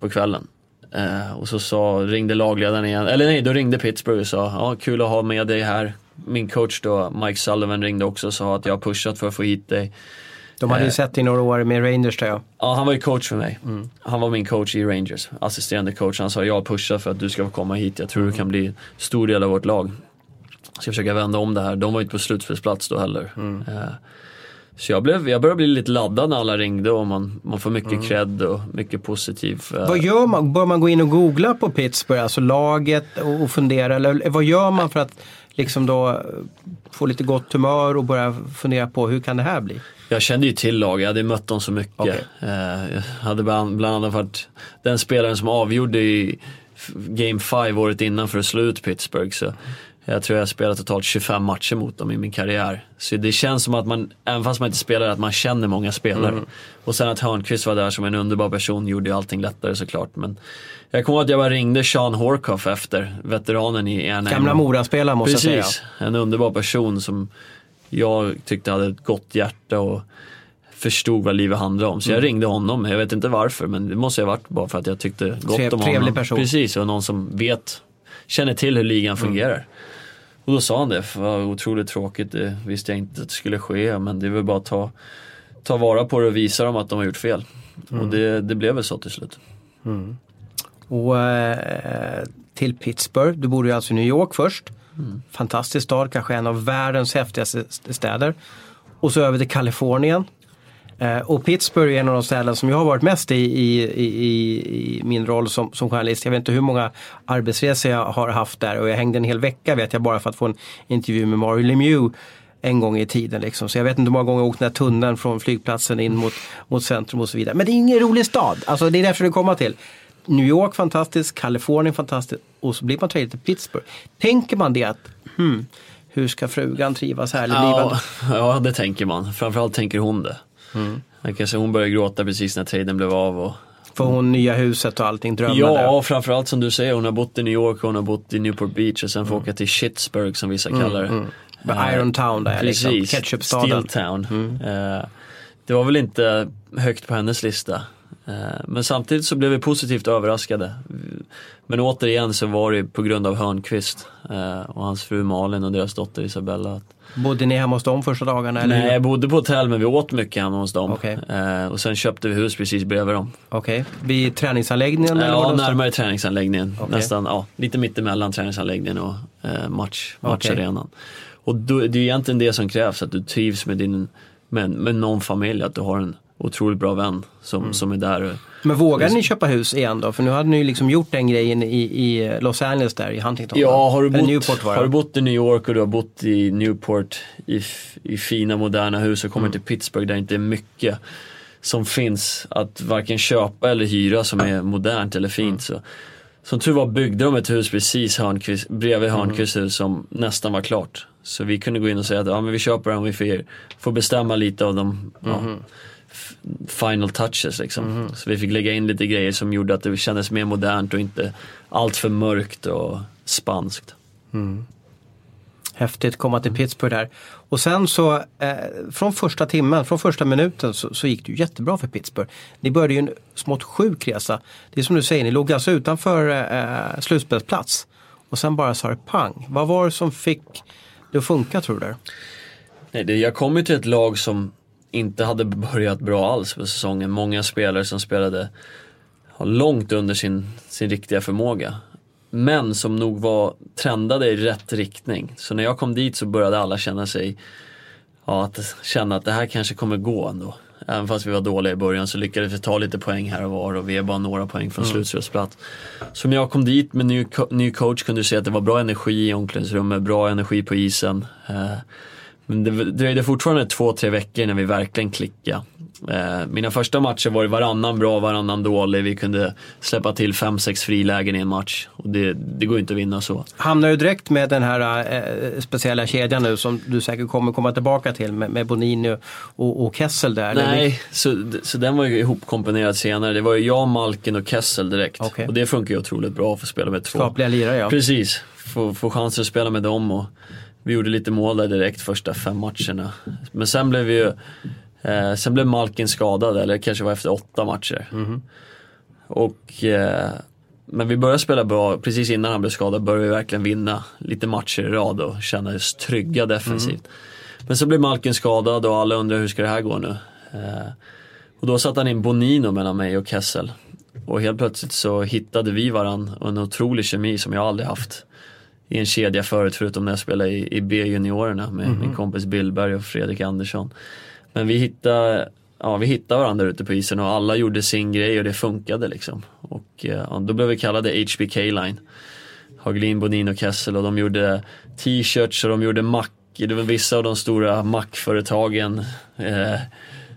S2: På kvällen. Eh, och så sa, ringde lagledaren igen, eller nej då ringde Pittsburgh och sa ja kul att ha med dig här. Min coach då, Mike Sullivan ringde också och sa att jag har pushat för att få hit dig.
S1: De hade ju
S2: Eh.
S1: sett i några år med Rangers där ja.
S2: Ja, han var ju coach för mig.
S1: Mm.
S2: Han var min coach i Rangers, assisterande coach. Han sa jag har pushat för att du ska få komma hit. Jag tror
S1: Mm.
S2: du kan bli stor del av vårt lag. Ska försöka vända om det här. De var ju inte på slutspelsplats då heller.
S1: Mm.
S2: Eh, Så jag, blev, jag började bli lite laddad när alla ringde och man, man får mycket cred och mycket positiv. eh,
S1: Mm. Vad gör man? Bör man gå in och googla på Pittsburgh, alltså laget och, och fundera? Eller vad gör man för att liksom då eh, få lite gott humör och börja fundera på hur kan det här bli?
S2: Jag kände ju till laget, jag hade mött dem så mycket.
S1: Okej.
S2: Eh, Jag hade bland, bland annat varit den spelaren som avgjorde i Game 5 året innan för att slå ut Pittsburgh. Så jag tror jag har spelat totalt 25 matcher mot dem i min karriär. Så det känns som att man, även fast man inte spelar, att man känner många spelare.
S1: Mm.
S2: Och sen att Hörnqvist var där som en underbar person gjorde ju allting lättare såklart. Men jag kommer ihåg att jag bara ringde Sean Horkoff efter, veteranen i Anaheim.
S1: Gamla Moraspelare måste jag säga.
S2: Precis, en underbar person som jag tyckte hade ett gott hjärta och förstod vad livet handlade om. Så
S1: Mm.
S2: jag ringde honom, jag vet inte varför men det måste ha varit bara för att jag tyckte gott
S1: Trev-
S2: om
S1: trevlig
S2: honom.
S1: person.
S2: Precis, och någon som vet, känner till hur ligan
S1: Mm.
S2: Och då sa han det, för otroligt tråkigt, det visste jag inte att det skulle ske men det är väl bara att ta, ta vara på det och visa dem att de har gjort fel.
S1: Mm.
S2: Och det, det blev väl så till slut.
S1: Och eh, till Pittsburgh, du bodde ju alltså i New York först.
S2: Mm.
S1: Fantastisk stad, kanske en av världens häftigaste st- städer. Och så över till Kalifornien. Eh, och Pittsburgh är en av de ställen som jag har varit mest i, i, i, i min roll som, som journalist. Jag vet inte hur många arbetsresor jag har haft där och jag hängde en hel vecka vet jag bara för att få en intervju med Mario Lemieux en gång i tiden. Liksom. Så jag vet inte hur många gånger jag åkt den här tunneln från flygplatsen in mot, mot centrum och så vidare. Men det är ingen rolig stad. Alltså, det är därför det kommer till. New York fantastiskt, Kalifornien fantastiskt och så blir man tradad till Pittsburgh. Tänker man det att hmm, hur ska frugan trivas här? Eller.
S2: Ja, ja, det tänker man. Framförallt tänker hon det.
S1: Mm.
S2: Jag kan säga, hon började gråta precis när traden blev av. Och,
S1: Får hon nya huset och allting, drömmar
S2: ja, framförallt som du säger, hon har bott i New York och hon har bott i Newport Beach och sen får åka till Shittsburg som vissa kallar det.
S1: Med Iron Town där liksom,
S2: Precis,
S1: ketchupstaden.
S2: Steel Town. Eh, det var väl inte högt på hennes lista. Eh, men samtidigt så blev vi positivt överraskade. Men återigen så var det på grund av Hörnqvist och hans fru Malin och deras dotter Isabella. att-
S1: Bodde ni hemma hos dem första dagarna? Eller?
S2: Nej, jag bodde på hotell men vi åt mycket hemma hos dem.
S1: Okej.
S2: Eh, och sen köpte vi hus precis bredvid dem.
S1: Okej, vid träningsanläggningen? var
S2: Ja, närmare träningsanläggningen.
S1: Okej.
S2: Nästan, ja, lite mittemellan träningsanläggningen och eh, match, matcharenan. Och då, det är egentligen det som krävs, att du trivs med, din, med, med någon familj, att du har en otroligt bra vän som,
S1: Mm.
S2: som är där.
S1: Men vågade ni köpa hus igen då? För nu hade ni ju liksom gjort den grejen i, i Los Angeles där i Huntington.
S2: Ja, har du, bott,
S1: Newport
S2: har du bott i New York och du har bott i Newport i, i fina moderna hus och
S1: Mm.
S2: kommer till Pittsburgh där det inte är mycket som finns att varken köpa eller hyra som är modernt eller fint.
S1: Mm.
S2: Så, som tur var byggde de ett hus precis Hörnqvist, bredvid
S1: Mm.
S2: Hörnqvists hus som nästan var klart. Så vi kunde gå in och säga att ja, men vi köper den vi får, får bestämma lite av de ja,
S1: Mm-hmm.
S2: Final touches liksom. Så vi fick lägga in lite grejer som gjorde att det kändes mer modernt och inte allt för mörkt och spanskt.
S1: Häftigt komma till Pittsburgh där. Och sen så eh, från första timmen, från första minuten så, så gick det ju jättebra för Pittsburgh. Ni började ju en smått sjuk resa. Det är som du säger, ni låg alltså utanför eh, slutspelsplats. Och sen bara sa det pang. Vad var det som fick det att funka tror du?
S2: Nej, det, jag kom ju till ett lag som inte hade börjat bra alls på säsongen. Många spelare som spelade långt under sin, sin riktiga förmåga. Men som nog var trendade i rätt riktning. Så när jag kom dit så började alla känna sig, ja, att känna att det här kanske kommer gå ändå. Även fast vi var dåliga i början så lyckades vi ta lite poäng här och var och vi är bara några poäng från slutspelsplats. Så när jag kom dit med ny, co- ny coach kunde du se att det var bra energi i omklädningsrummet, bra energi på isen. Eh, men det dröjde fortfarande två, tre veckor när vi verkligen klickade. Eh, mina första matcher var det varannan bra, varannan dålig. Vi kunde släppa till fem, sex frilägen i en match. Och det, det går inte att vinna så.
S1: Hamnar du direkt med den här eh, speciella kedjan nu som du säkert kommer komma tillbaka till med, med Bonini och, och Kessel där? eller?
S2: Nej, så, så den var ju ihopkomponerad senare. Det var ju jag, Malkin och Kessel direkt.
S1: Okej.
S2: Och det funkar ju otroligt bra att få spela med två.
S1: Skapliga lirare ja.
S2: Precis, få, få chansen att spela med dem och vi gjorde lite mål där direkt första fem matcherna. Men sen blev vi ju, eh, sen blev Malkin skadad, eller kanske var efter åtta matcher. Och, eh, men vi började spela bra, precis innan han blev skadad började vi verkligen vinna lite matcher i rad och känna oss trygga defensivt. Men så blev Malkin skadad och alla undrar hur ska det här gå nu? Eh, och då satte han in Bonino mellan mig och Kessel. Och helt plötsligt så hittade vi varann och en otrolig kemi som jag aldrig haft i en kedja förut förutom när jag spelade i, i B-juniorerna med min kompis Billberg och Fredrik Andersson. Men vi hittade, ja, vi hittade varandra ute på isen och alla gjorde sin grej och det funkade liksom. Och eh, ja, då blev vi kallade HBK Line. Hagelin, Bonino och Kessel och de gjorde t-shirts och de gjorde mack. Det var vissa av de stora mackföretagen eh,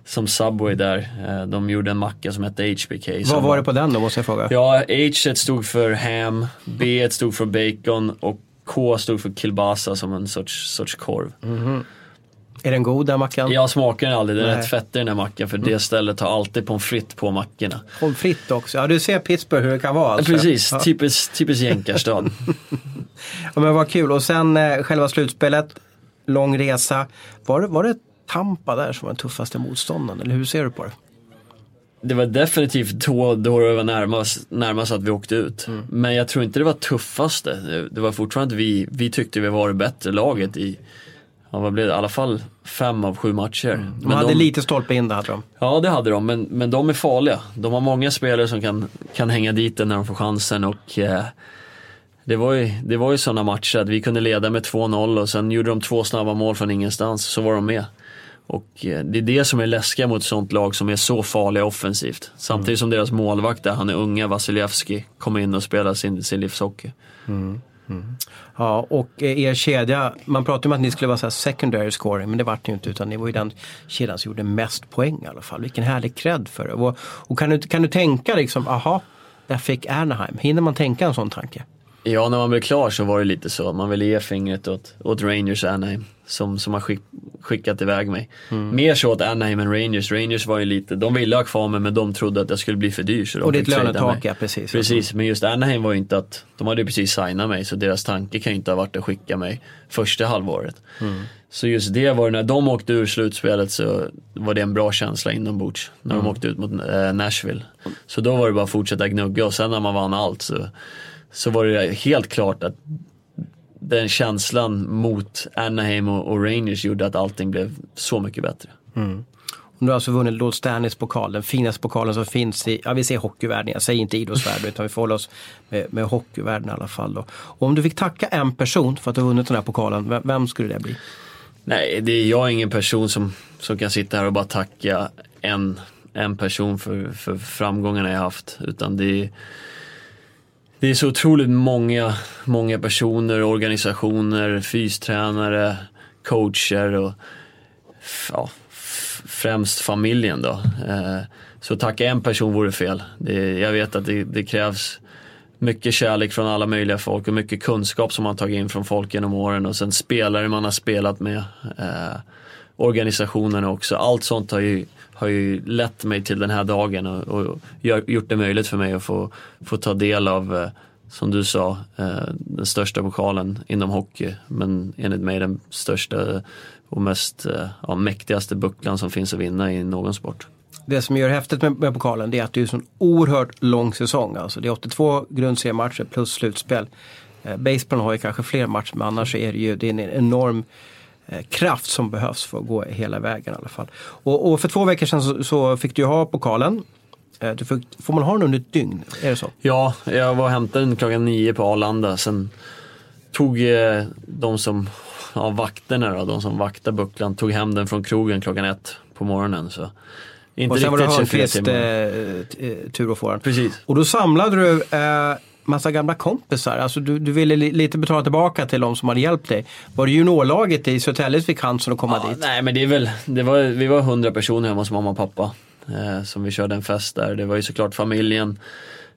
S2: som Subway där. Eh, de gjorde en macka som hette HBK.
S1: Vad var det på den då måste jag fråga?
S2: Ja, H stod för ham, B stod för bacon och K stod för kilbasa som en sorts, sorts korv.
S1: Är den god den mackan?
S2: Jag smakar den aldrig, det är
S1: Nej. Mm.
S2: rätt fett i den här mackan för det stället har alltid pommes frites på mackorna.
S1: Pommes frites också. Ja du ser Pittsburgh hur det kan vara alltså.
S2: Precis,
S1: Ja.
S2: typiskt, typiskt jänkarstad.
S1: Ja, men vad kul. Och sen eh, själva slutspelet, lång resa. Var det, var det Tampa där som var den tuffaste motståndaren? Eller hur ser du på det?
S2: Det var definitivt då, då det var närmast, närmast att vi åkte ut.
S1: Mm.
S2: Men jag tror inte det var tuffaste. Det, var fortfarande att vi, vi tyckte vi var det bättre laget i, ja, vad blev det, i alla fall fem av sju matcher.
S1: Mm. De
S2: Men
S1: hade lite stolpe in det hade de.
S2: Ja det hade de, men, men de är farliga. De har många spelare som kan, kan hänga dit den när de får chansen och eh, det var ju, det var ju sådana matcher att vi kunde leda med 2-0 och sen gjorde de två snabba mål från ingenstans, så var de med. Och eh, det är det som är läskiga mot ett sånt lag som är så farliga offensivt. Samtidigt som deras målvakt där, han är unga Vasilevski, kommer in och spelar sin, sin livshockey.
S1: Ja, och eh, er kedja, man pratade om att ni skulle vara så här secondary scoring, men det vart ni inte utan ni var ju den kedjan som gjorde mest poäng i alla fall. Vilken härlig cred för det. Och, och kan, du, kan du tänka liksom, aha, där fick Anaheim. Hinner man tänka en sån tanke?
S2: Ja, när man blev klar så var det lite så. Man ville ge fingret åt, åt Rangers Anaheim som, som har skick, skickat iväg mig.
S1: Mm.
S2: Mer så åt Anaheim än Rangers. Rangers var ju lite, de ville ha kvar mig men de trodde att jag skulle bli för dyr. Så de
S1: Och ditt lönetak, ja, precis.
S2: Precis, men just Anaheim var ju inte att, de hade ju precis signat mig så deras tanke kan ju inte ha varit att skicka mig första halvåret.
S1: Mm.
S2: Så just det var när de åkte ur slutspelet så var det en bra känsla inombords. När
S1: Mm.
S2: de åkte ut mot eh, Nashville. Så då var det bara att fortsätta gnugga och sen när man vann allt så, så var det helt klart att den känslan mot Anaheim och, Rangers gjorde att allting blev så mycket bättre.
S1: Du har alltså vunnit Lord Stanleys pokal, den finaste pokalen som finns i, ja vi säger hockeyvärlden, jag säger inte idrottsvärlden utan vi får hålla oss med, med hockeyvärlden i alla fall. Då. Och om du fick tacka en person för att du har vunnit den här pokalen, vem, vem skulle det bli?
S2: Nej, det är jag är ingen person som, som kan sitta här och bara tacka en, en person för, för framgångarna jag haft. Utan det är, det är så otroligt många, många personer, organisationer, fystränare, coacher och ja, främst familjen då. Eh, så tacka en person vore fel. Det, jag vet att det, det krävs mycket kärlek från alla möjliga folk och mycket kunskap som man tagit in från folk genom åren och sen spelare man har spelat med. Eh, Organisationerna också. Allt sånt har ju, har ju lett mig till den här dagen och, och gjort det möjligt för mig att få, få ta del av, eh, som du sa, eh, den största pokalen inom hockey. Men enligt mig den största och mest eh, ja, mäktigaste bucklan som finns att vinna i någon sport.
S1: Det som gör det häftigt med, med pokalen det är att det är en oerhört lång säsong. Alltså det är 82 grundseriematcher plus slutspel. Eh, Baseball har ju kanske fler matcher men annars är det ju det är en enorm kraft som behövs för att gå hela vägen i alla fall. Och, och för två veckor sedan så, så fick du ju ha pokalen. Eh, du fick, får man ha den under ett dygn? Är det så?
S2: Ja, jag var och hämtade den klockan nio på Arlanda. Sen tog eh, de som, ja, vakterna då, de som vaktar bucklan, tog hem den från krogen klockan ett på morgonen. Så inte
S1: Och sen var det
S2: riktigt 24
S1: Hörnqvist
S2: timmar.
S1: eh, t- eh, tur att få den.
S2: Precis.
S1: Och då samlade du eh, massa gamla kompisar. Alltså du, du ville li, lite betala tillbaka till de som hade hjälpt dig. Var det juniorlaget i Södertälje som fick chansen att komma
S2: Ja,
S1: dit?
S2: nej men det är väl, det var, vi var hundra personer hemma hos mamma och pappa. Eh, som vi körde en fest där. Det var ju såklart familjen.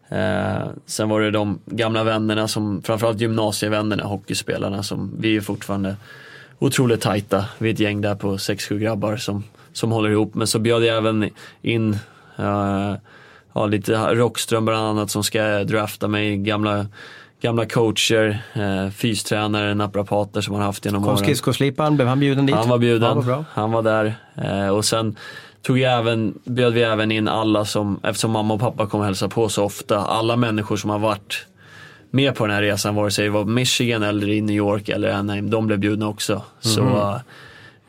S2: Eh, sen var det de gamla vännerna, som, framförallt gymnasievännerna, hockeyspelarna som vi är fortfarande otroligt tajta. Vi är ett gäng där på 6-7 grabbar som, som håller ihop. Men så bjöd jag även in eh, ja, lite Rockström bland annat som ska drafta mig. Gamla, gamla coacher, eh, fystränare, naprapater som man haft genom
S1: Kom
S2: åren.
S1: skridskosliparen, blev han bjuden dit?
S2: Han var bjuden,
S1: Ja,
S2: han var där. Eh, och sen tog jag även, bjöd vi även in alla som, eftersom mamma och pappa kom och hälsa på så ofta, alla människor som har varit med på den här resan, vare sig det var Michigan eller i New York eller Anaheim, de blev bjudna också. Så
S1: Mhm.
S2: eh,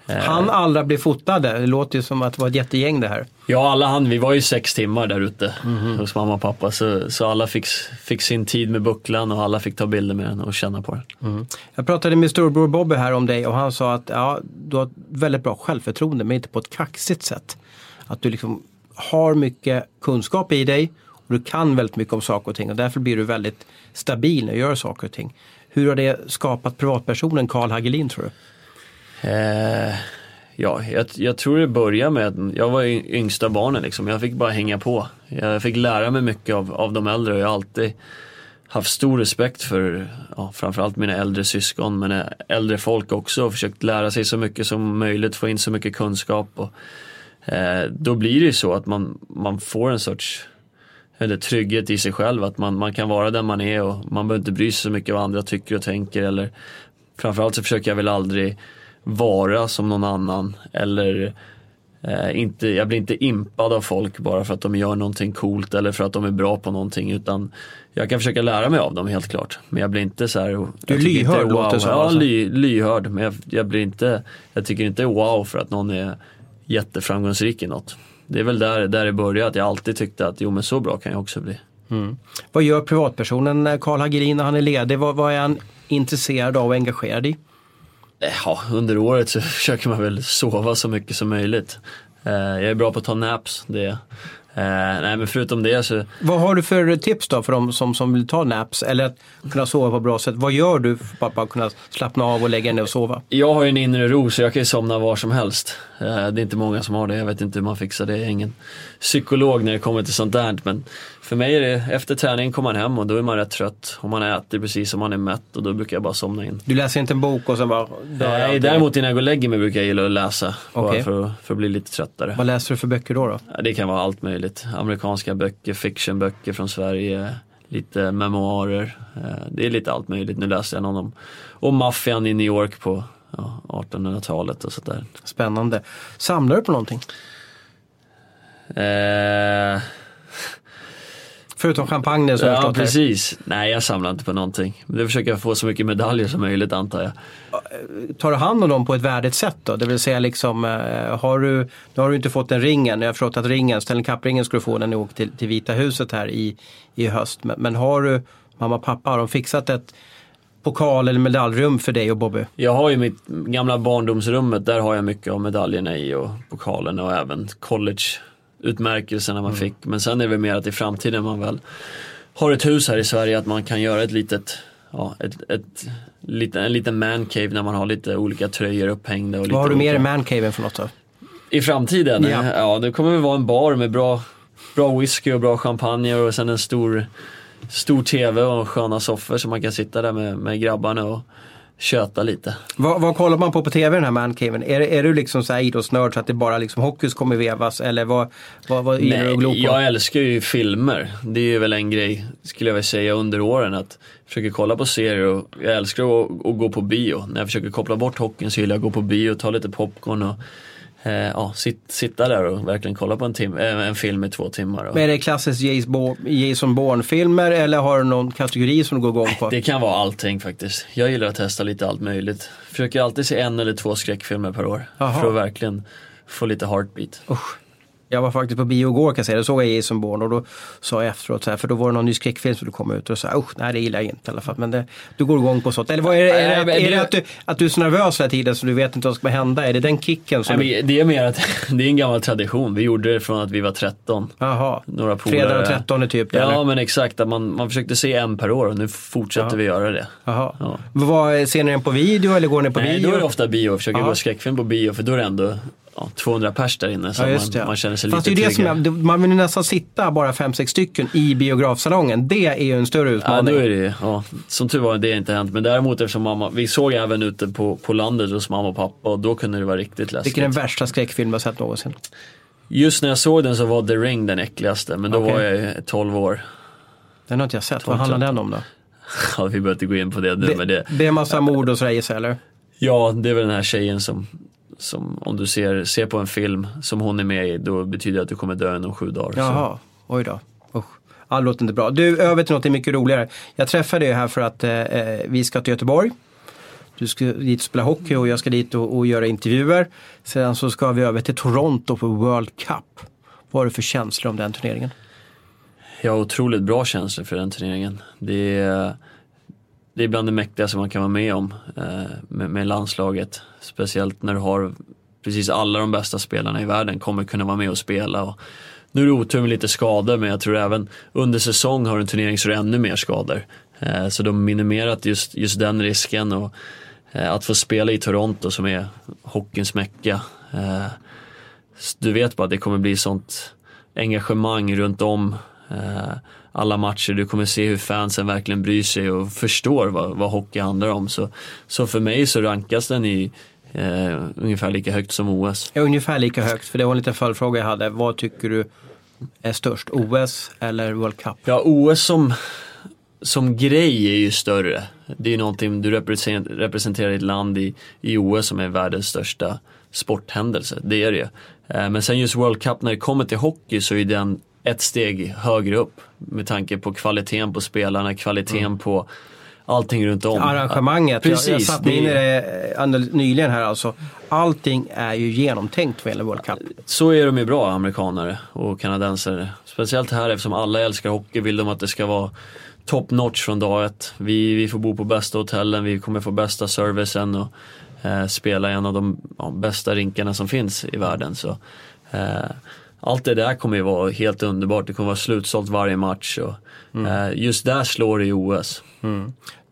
S1: Han alla blev fotade. Det låter ju som att det var ett jättegäng det här.
S2: Ja, alla han, vi var ju sex timmar där ute
S1: Mhm.
S2: hos mamma och pappa. Så, så alla fick, fick sin tid med bucklan och alla fick ta bilder med den och känna på den.
S1: Jag pratade med storbror Bobby här om dig och han sa att ja, du har ett väldigt bra självförtroende men inte på ett kaxigt sätt. Att du liksom har mycket kunskap i dig och du kan väldigt mycket om saker och ting och därför blir du väldigt stabil när du gör saker och ting. Hur har det skapat privatpersonen Karl Hagelin tror du?
S2: Eh, ja, jag, jag tror det började med att jag var yngsta barnen liksom. Jag fick bara hänga på. Jag fick lära mig mycket av, av de äldre och jag har alltid haft stor respekt för ja, framförallt mina äldre syskon men eh, äldre folk också och försökt lära sig så mycket som möjligt, få in så mycket kunskap. Och, eh, då blir det ju så att man, man får en sorts eller trygghet i sig själv, att man, man kan vara den man är och man behöver inte bry sig så mycket vad andra tycker och tänker. Eller, framförallt så försöker jag väl aldrig vara som någon annan eller eh, inte, jag blir inte impad av folk bara för att de gör någonting coolt eller för att de är bra på någonting utan jag kan försöka lära mig av dem helt klart. Men jag blir inte så här.
S1: Du är
S2: inte,
S1: lyhörd, låter det som,
S2: Ja,
S1: alltså.
S2: ly, lyhörd. Men jag, jag blir inte, jag tycker inte wow för att någon är jätteframgångsrik i något. Det är väl där, där det började, att jag alltid tyckte att jo men så bra kan jag också bli.
S1: Vad gör privatpersonen eh, Karl Hagelin när han är ledig? Vad, vad är han intresserad av och engagerad i?
S2: Eh, Ja, under året så försöker man väl sova så mycket som möjligt. Eh, jag är bra på att ta naps, det eh, Nej men förutom det så,
S1: Vad har du för tips då för de som, som vill ta naps eller att kunna sova på bra sätt? Vad gör du för att bara kunna slappna av och lägga ner och sova?
S2: jag har ju en inre ro så jag kan ju somna var som helst. Eh, Det är inte många som har det, jag vet inte hur man fixar det. Jag är ingen psykolog när det kommer till sånt där. Men för mig är det, efter träningen kommer man hem och då är man rätt trött. Och man äter precis som man är mätt och då brukar jag bara somna in.
S1: Du läser inte en bok och sen bara
S2: Nej, däremot innan jag går och lägger mig brukar jag gilla att läsa.
S1: Okej.
S2: Bara för, för att bli lite tröttare.
S1: Vad läser du för böcker då? då?
S2: Det kan vara allt möjligt. Amerikanska böcker, fictionböcker från Sverige, lite memoarer. Eh, Det är lite allt möjligt. Nu läste jag någon om, om maffian i New York på ja, 1800-talet och sådär.
S1: Spännande. Samlar du på någonting?
S2: Eh,
S1: Förutom champagne så
S2: ja, precis. Nej, jag samlar inte på någonting. Det försöker jag få så mycket medaljer som möjligt antar jag.
S1: Tar du hand om dem på ett värdigt sätt då? Det vill säga liksom, eh, har du, nu har du inte fått den ringen, jag har förstått att ringen, Stanley Cup-ringen ska du få när ni åker till, till Vita huset här i, i höst. Men, men har du, mamma och pappa, har de fixat ett pokal eller medaljrum för dig och Bobby?
S2: Jag har ju mitt gamla barndomsrummet, där har jag mycket av medaljerna i och pokalerna och även collegeutmärkelserna man fick. Men sen är det väl mer att i framtiden man väl har ett hus här i Sverige att man kan göra ett litet Ja, ett, ett, lite, en liten mancave när man har lite olika tröjor upphängda. Och
S1: Vad har du
S2: olika-
S1: i mancaven för något då?
S2: I framtiden?
S1: Ja.
S2: Ja. det kommer väl vara en bar med bra, bra whisky och bra champagne och sen en stor, stor tv och sköna soffor så man kan sitta där med, med grabbarna och köta lite.
S1: Vad, vad kollar man på på tv den här mancaven? Är, är du liksom så här idrottsnörd så att det bara liksom hockeys kommer vevas eller vad, vad, vad gillar du att glo på?
S2: Nej, jag älskar ju filmer. Det är väl en grej, skulle jag vilja säga, under åren. Att jag försöker kolla på serier och jag älskar att, att gå på bio. När jag försöker koppla bort hockeyn så gillar jag att gå på bio, ta lite popcorn och eh, ja, sit, sitta där och verkligen kolla på en, tim- eh, en film i två timmar. Och
S1: Men är det klassiskt Jason Bourne- Jason Bourne-filmer eller har du någon kategori som du går igång på?
S2: det kan vara allting faktiskt. Jag gillar att testa lite allt möjligt. Försöker alltid se en eller två skräckfilmer per år.
S1: Jaha.
S2: För att verkligen få lite heartbeat.
S1: Usch. Jag var faktiskt på bio igår kan jag säga, då såg jag Jason Bourne och då sa jag efteråt så här, för då var det någon ny skräckfilm som kom ut och sa usch, nej det gillar jag inte i alla fall. Men det, du går igång på sånt. Eller vad är det, är
S2: Nej,
S1: det, är
S2: det-
S1: det att, du, att du är så nervös hela tiden så du vet inte vad som ska hända? Är det den kicken som...
S2: Nej, det är mer att det är en gammal tradition. Vi gjorde det från att vi var 13.
S1: Jaha,
S2: några polare.
S1: fredag den 13 typ?
S2: Ja
S1: eller?
S2: men exakt, att man, man försökte se en per år och nu fortsätter
S1: Ja.
S2: vi göra det.
S1: Jaha.
S2: Ja.
S1: Vad, ser ni den på video eller går ni på
S2: Nej,
S1: video?
S2: då är det ofta bio, försöker gå skräckfilm på bio för då är det ändå ja, 200 pers där inne så
S1: Ja,
S2: man, man känner sig
S1: Fast
S2: lite
S1: det är det som är, man vill ju nästan sitta bara 5-6 stycken i biografsalongen. Det är ju en större
S2: Ja,
S1: utmaning.
S2: då är det ja, Som tur var det inte hänt. Men däremot eftersom mamma, vi såg även ute på, på landet hos mamma och pappa och då kunde det vara riktigt läskigt.
S1: Vilken är den värsta skräckfilm du har sett någonsin?
S2: Just när jag såg den så var The Ring den äckligaste, men då
S1: Okej.
S2: var jag ju 12 år.
S1: Den har inte jag sett. Vad handlar den om då?
S2: Ja, vi behöver inte gå in på det nu,
S1: Det,
S2: men det,
S1: det är en massa mord och sådär gissar jag, eller?
S2: Ja, det är väl den här tjejen som, som om du ser, ser på en film som hon är med i, då betyder det att du kommer dö inom sju dagar. Så.
S1: Jaha, oj då. Usch. Ja, det låter inte bra. Du, över till något mycket roligare. Jag träffade dig här för att eh, eh, vi ska till Göteborg. Du ska dit och spela hockey och jag ska dit och, och göra intervjuer. Sedan så ska vi över till Toronto på World Cup. Vad har du för känslor om den turneringen?
S2: Jag har otroligt bra känslor för den turneringen. Det är, det är bland det mäktigaste man kan vara med om eh, med, med landslaget. Speciellt när du har precis alla de bästa spelarna i världen kommer kunna vara med och spela. Och nu är det otur med lite skador men jag tror även under säsong har du en turnering så är det ännu mer skador. Eh, så de har minimerat just, just den risken och eh, att få spela i Toronto som är hockeyns mecka. Du vet bara att det kommer bli sånt engagemang runt om alla matcher. Du kommer se hur fansen verkligen bryr sig och förstår vad, vad hockey handlar om. Så, så för mig så rankas den i eh, ungefär lika högt som OS.
S1: Ja, ungefär lika högt, för det var en liten följdfråga jag hade. Vad tycker du är störst? OS eller World Cup?
S2: Ja, OS som, som grej är ju större. Det är ju någonting, du representerar, representerar ett land i, i OS som är världens största sporthändelse. Det är det ju. Eh, Men sen just World Cup när det kommer till hockey så är den ett steg högre upp. Med tanke på kvaliteten på spelarna, kvaliteten på allting runt om.
S1: Arrangemanget,
S2: Precis,
S1: jag, jag satt mig in i
S2: det-
S1: eh, nyligen här alltså. Allting är ju genomtänkt vad gäller World Cup.
S2: Så är de ju bra, amerikanare och kanadensare. Speciellt här eftersom alla älskar hockey vill de att det ska vara top notch från dag ett. Vi, vi får bo på bästa hotellen, vi kommer få bästa servicen och eh, spela i en av de ja, bästa rinkarna som finns i världen. Så, eh, allt det där kommer ju vara helt underbart. Det kommer vara slutsålt varje match. Och, eh, just där slår det i OS.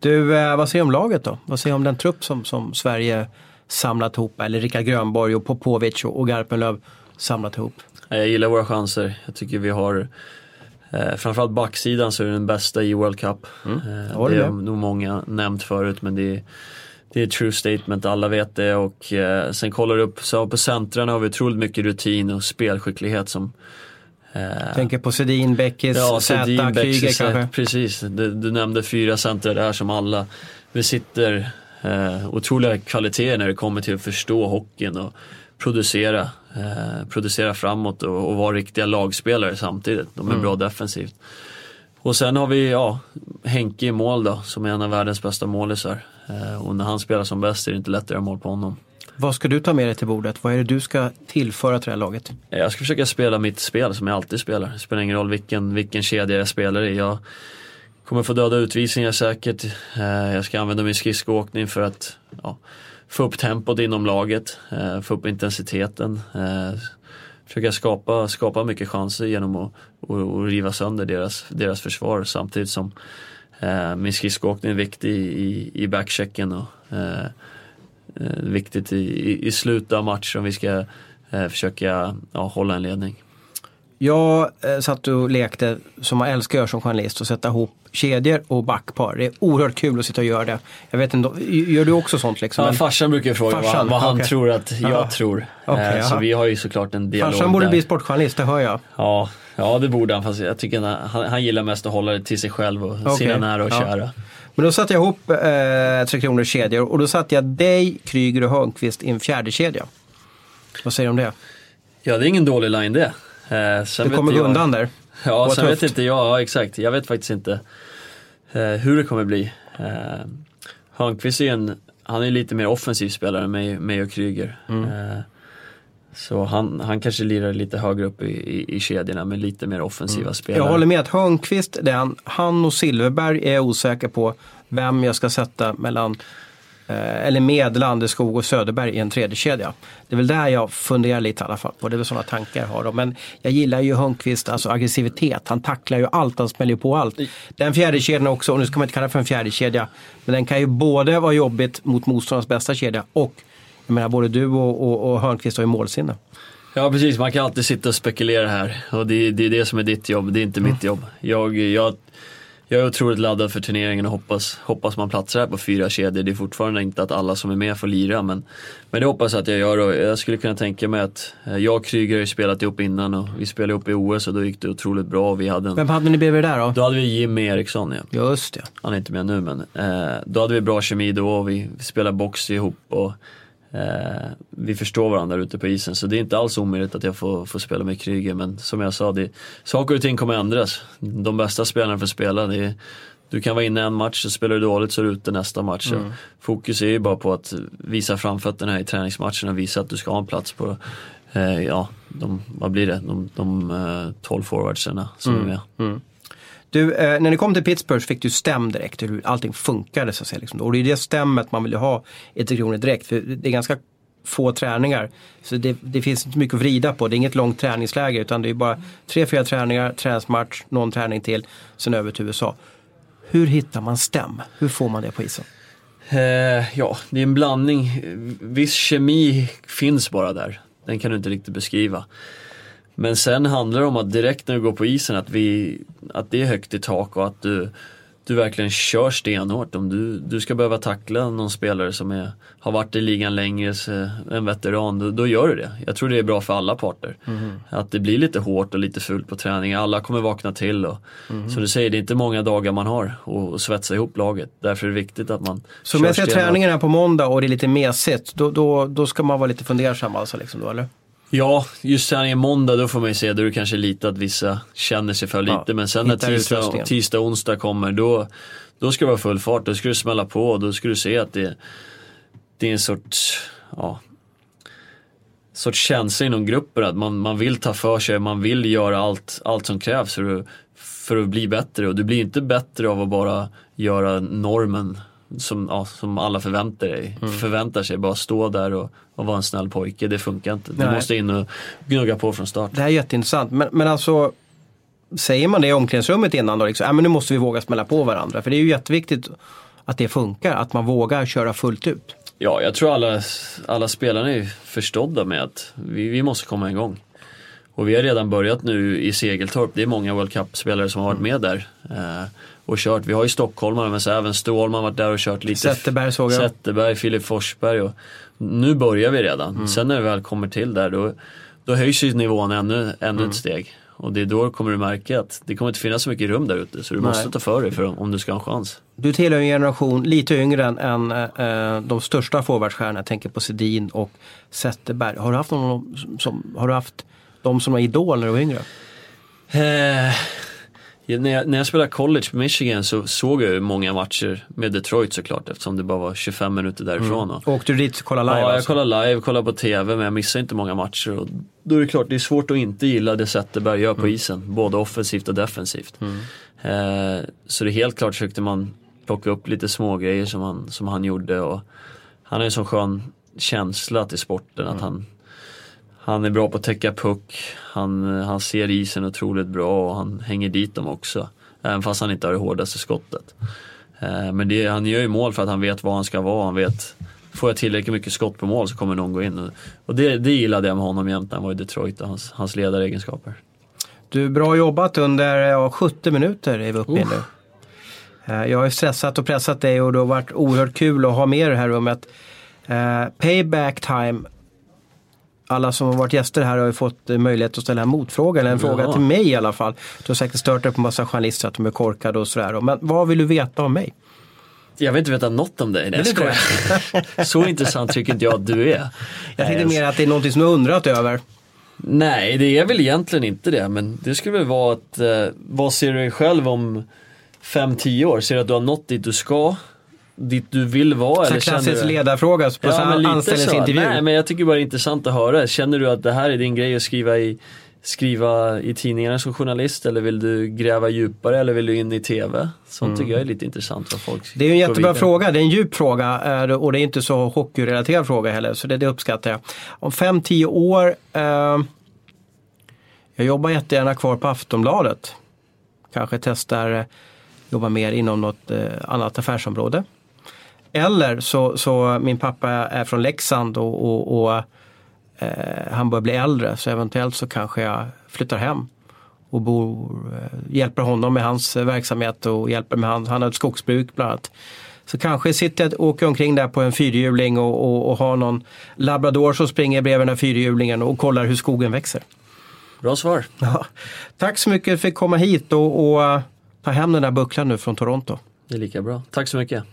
S1: Du, eh, vad säger du om laget då? Vad säger du om den trupp som, som Sverige samlat ihop? Eller Rickard Grönborg och Popovic och, och Garpenlöv samlat ihop?
S2: Eh, Jag gillar våra chanser. Jag tycker vi har Eh, framförallt backsidan så är den bästa i World Cup.
S1: Mm.
S2: Eh, det är
S1: med.
S2: nog många nämnt förut men det är, det är ett true statement, alla vet det och eh, sen kollar du upp, så på centrarna har vi otroligt mycket rutin och spelskicklighet som eh,
S1: Tänker på Sedin, Beckis,
S2: Ja,
S1: Zäta, Kryger kanske.
S2: precis. Du, du nämnde fyra centrar där som alla besitter eh, otroliga kvaliteter när det kommer till att förstå hockeyn och producera, eh, producera framåt och, och vara riktiga lagspelare samtidigt. De är bra defensivt. Och sen har vi ja, Henke i mål då, som är en av världens bästa målisar. Eh, och när han spelar som bäst är det inte lätt att göra mål på honom.
S1: Vad ska du ta med dig till bordet? Vad är det du ska tillföra till det här laget?
S2: Jag ska försöka spela mitt spel som jag alltid spelar. Det spelar ingen roll vilken, vilken kedja jag spelar i. Jag kommer få döda utvisningar säkert. Eh, Jag ska använda min skridskoåkning för att ja, få upp tempot inom laget, eh, få upp intensiteten. Försöka skapa, skapa mycket chanser genom att och, och riva sönder deras, deras försvar samtidigt som min skridskoåkning är viktig i, i backchecken och eh, eh, viktigt i, i, slutet av matchen om vi ska eh, försöka ja, hålla en ledning.
S1: Jag eh, satt och lekte, som man älskar att göra som journalist, och sätta ihop kedjor och backpar. Det är oerhört kul att sitta och göra det. Jag vet inte, gör du också sånt liksom?
S2: Ja,
S1: Men
S2: farsan brukar fråga
S1: Farsan,
S2: vad, vad han
S1: okej.
S2: tror att jag
S1: Jaha.
S2: tror.
S1: Okej,
S2: eh, så vi har ju såklart en dialog
S1: Farsan borde
S2: där.
S1: bli sportjournalist, det hör jag.
S2: Ja, ja, det borde han. Fast jag tycker han, han gillar mest att hålla det till sig själv och
S1: Okej,
S2: sina nära och
S1: ja.
S2: kära.
S1: Men då satte jag ihop eh, Tre Kronors kedjor och då satte jag dig, Kryger och Hörnqvist i en fjärde kedja. Vad säger du om det?
S2: Ja, det är ingen dålig line det. Eh, sen
S1: Du
S2: vet
S1: kommer
S2: jag-
S1: undan där.
S2: Ja, sen vet
S1: tufft.
S2: inte jag, ja exakt. Jag vet faktiskt inte eh, hur det kommer bli. Eh, Hörnqvist är en, han är lite mer offensiv spelare än mig, mig och Kryger.
S1: Mm.
S2: Eh, så han, han kanske lirar lite högre upp i, i, i kedjorna med lite mer offensiva spelare.
S1: Mm. Jag håller med att Hörnqvist, är han, och Silverberg är jag osäker på vem jag ska sätta mellan eh, eller med Landeskog och Söderberg i en tredje kedja. Det är väl där jag funderar lite i alla fall på. Det är väl sådana tankar jag har. Då. Men jag gillar ju Hörnqvist, alltså aggressivitet. Han tacklar ju allt, han smäller på allt. Den fjärde kedjan också, och nu ska man inte kalla det för en fjärde kedja men den kan ju både vara jobbigt mot motståndarens bästa kedja och jag menar både du och, och, och Hörnqvist har ju målsinne.
S2: Ja precis, man kan alltid sitta och spekulera här och det, det är det som är ditt jobb, det är inte
S1: Mm.
S2: mitt jobb. Jag, jag, jag är otroligt laddad för turneringen och hoppas, hoppas man platsar här på fyra kedjor. Det är fortfarande inte att alla som är med får lira men, men det hoppas jag att jag gör och jag skulle kunna tänka mig att eh, jag och Kryger har ju spelat ihop innan och vi spelade ihop i OS och då gick det otroligt bra och vi hade en,
S1: Vem hade ni bredvid där då?
S2: då hade vi Jimmy Eriksson ja.
S1: Just det.
S2: Han är inte med nu men eh, då hade vi bra kemi då och vi, vi spelade box ihop och eh, vi förstår varandra ute på isen så det är inte alls omöjligt att jag får, får spela med Kryger men som jag sa, det, saker och ting kommer ändras. De bästa spelarna får spela. Det är, du kan vara inne en match, så spelar du dåligt så är du ute nästa match. Så Fokus är ju bara på att visa framfötterna i träningsmatcherna och visa att du ska ha en plats på eh, ja, de, vad blir det, de, de eh, 12 forwardsarna som är med.
S1: Du, eh, när ni kom till Pittsburgh så fick du stäm direkt hur allting funkade. Så att säga, liksom. Och det är det stämmet man vill ha i Tre Kronor direkt. För det är ganska få träningar. Så det, det finns inte mycket att vrida på. Det är inget långt träningsläger utan det är bara tre, fyra träningar, träningsmatch, någon träning till, sen över till USA. Hur hittar man stäm? Hur får man det på isen?
S2: Eh, ja, det är en blandning. Viss kemi finns bara där. Den kan du inte riktigt beskriva. Men sen handlar det om att direkt när du går på isen att, vi, att det är högt i tak och att du, du verkligen kör stenhårt. Om du, du ska behöva tackla någon spelare som är, har varit i ligan längre, en veteran, då, då gör du det. Jag tror det är bra för alla parter. Att det blir lite hårt och lite fult på träning. Alla kommer vakna till. Och, Som du säger, det är inte många dagar man har att svetsa ihop laget. Därför är det viktigt att man
S1: Så om jag ser träningen här på måndag och det är lite mesigt, då, då, då ska man vara lite fundersam alltså, liksom då, eller?
S2: Ja, just träningen måndag då får man ju se, då är det kanske lite att vissa känner sig för lite.
S1: Ja,
S2: men sen när tisdag, tisdag onsdag kommer då, då ska det vara full fart. Då ska du smälla på och då ska du se att det, det är en sorts, ja, sorts känsla inom gruppen att man, man vill ta för sig, man vill göra allt, allt som krävs för att, för att bli bättre. Och du blir inte bättre av att bara göra normen som, ja, som alla förväntar, dig,
S1: Mm.
S2: förväntar sig. Bara stå där och, och vara en snäll pojke, det funkar inte. Du
S1: Nej.
S2: måste in och gnugga på från start.
S1: Det här är jätteintressant. Men, men alltså, säger man det i omklädningsrummet innan då? Liksom, äh, men nu måste vi våga smälla på varandra. För det är ju jätteviktigt att det funkar, att man vågar köra fullt ut.
S2: Ja, jag tror alla, alla spelarna är förstådda med att vi, vi måste komma igång. Och vi har redan börjat nu i Segeltorp, det är många World Cup-spelare som har varit med där. Och kört, vi har ju stockholmare men så även Stålman har varit där och kört lite.
S1: Zetterberg såg jag.
S2: Zetterberg, Filip Forsberg och nu börjar vi redan.
S1: Mm.
S2: Sen när vi väl kommer till där då, då höjs ju nivån ännu, ännu
S1: Mm.
S2: ett steg. Och det är då kommer du märka att det kommer inte finnas så mycket rum där ute så du måste ta för dig för om du ska ha en chans.
S1: Du tillhör en generation lite yngre än, än eh, de största forwardstjärnorna. Jag tänker på Sedin och Zetterberg. Har du haft, någon, som, har du haft de som var idol när du var yngre?
S2: Eh, när, jag, när jag spelade college på Michigan så såg jag ju många matcher med Detroit såklart eftersom det bara var 25 minuter därifrån. Och,
S1: Åkte du dit och kollade live?
S2: ja, jag
S1: alltså?
S2: kollade live, kollade på TV men jag missade inte många matcher. Och då är det klart, det är svårt att inte gilla det Zetterberg gör på isen. Både offensivt och defensivt. Eh, så det är helt klart försökte man plocka upp lite små grejer som han, som han gjorde. Och han har en sån skön känsla till sporten att han han är bra på att täcka puck, han, han ser isen otroligt bra och han hänger dit dem också. Även fast han inte har det hårdaste skottet. Eh, Men det, han gör ju mål för att han vet var han ska vara, han vet Får jag tillräckligt mycket skott på mål så kommer någon gå in. Och, det, det gillade jag med honom jämt när han var i Detroit och hans, hans ledaregenskaper.
S1: Du, bra jobbat under ja, 70 minuter är vi uppe i nu. Eh, Jag har ju stressat och pressat dig och det har varit oerhört kul att ha med i det här rummet. Eh, Payback time. Alla som har varit gäster här har ju fått eh, möjlighet att ställa en motfråga, eller en fråga
S2: Ja.
S1: till mig i alla fall. Du har säkert stört dig på massa journalister att de är korkade och sådär. Men vad vill du veta om mig?
S2: Jag vill inte veta något om dig, nej jag skojar. Så intressant tycker inte jag att du är.
S1: Jag tänkte mer att det är någonting som du undrat över.
S2: Nej, det är väl egentligen inte det. Men det skulle väl vara att, eh, vad ser du dig själv om 5-10 år? Ser du att du har nått dit du ska? Dit du vill vara?
S1: Så
S2: eller
S1: klassisk ledarfråga på
S2: Ja,
S1: anställningsintervju.
S2: Nej, men jag tycker bara det är intressant att höra. Känner du att det här är din grej att skriva i, skriva i tidningarna som journalist? Eller vill du gräva djupare? Eller vill du in i TV? Sånt tycker jag är lite intressant. Vad folk
S1: Mm. Det är en jättebra
S2: vidare.
S1: fråga, det är en djup fråga eh, och det är inte så hockeyrelaterad fråga heller så det, det uppskattar jag. Om 5-10 år, eh, jag jobbar jättegärna kvar på Aftonbladet. Kanske testar eh, jobba mer inom något eh, annat affärsområde. Eller så, så min pappa är från Leksand och, och, och eh, han börjar bli äldre så eventuellt så kanske jag flyttar hem och bor, eh, hjälper honom med hans eh, verksamhet och hjälper med han, han har ett skogsbruk bland annat. Så kanske sitter jag och åker omkring där på en fyrhjuling och, och, och har någon labrador som springer bredvid den här fyrhjulingen och kollar hur skogen växer.
S2: Bra svar.
S1: Ja. Tack så mycket för att komma hit och, och eh, ta hem den där bucklan nu från Toronto.
S2: Det är lika bra. Tack så mycket.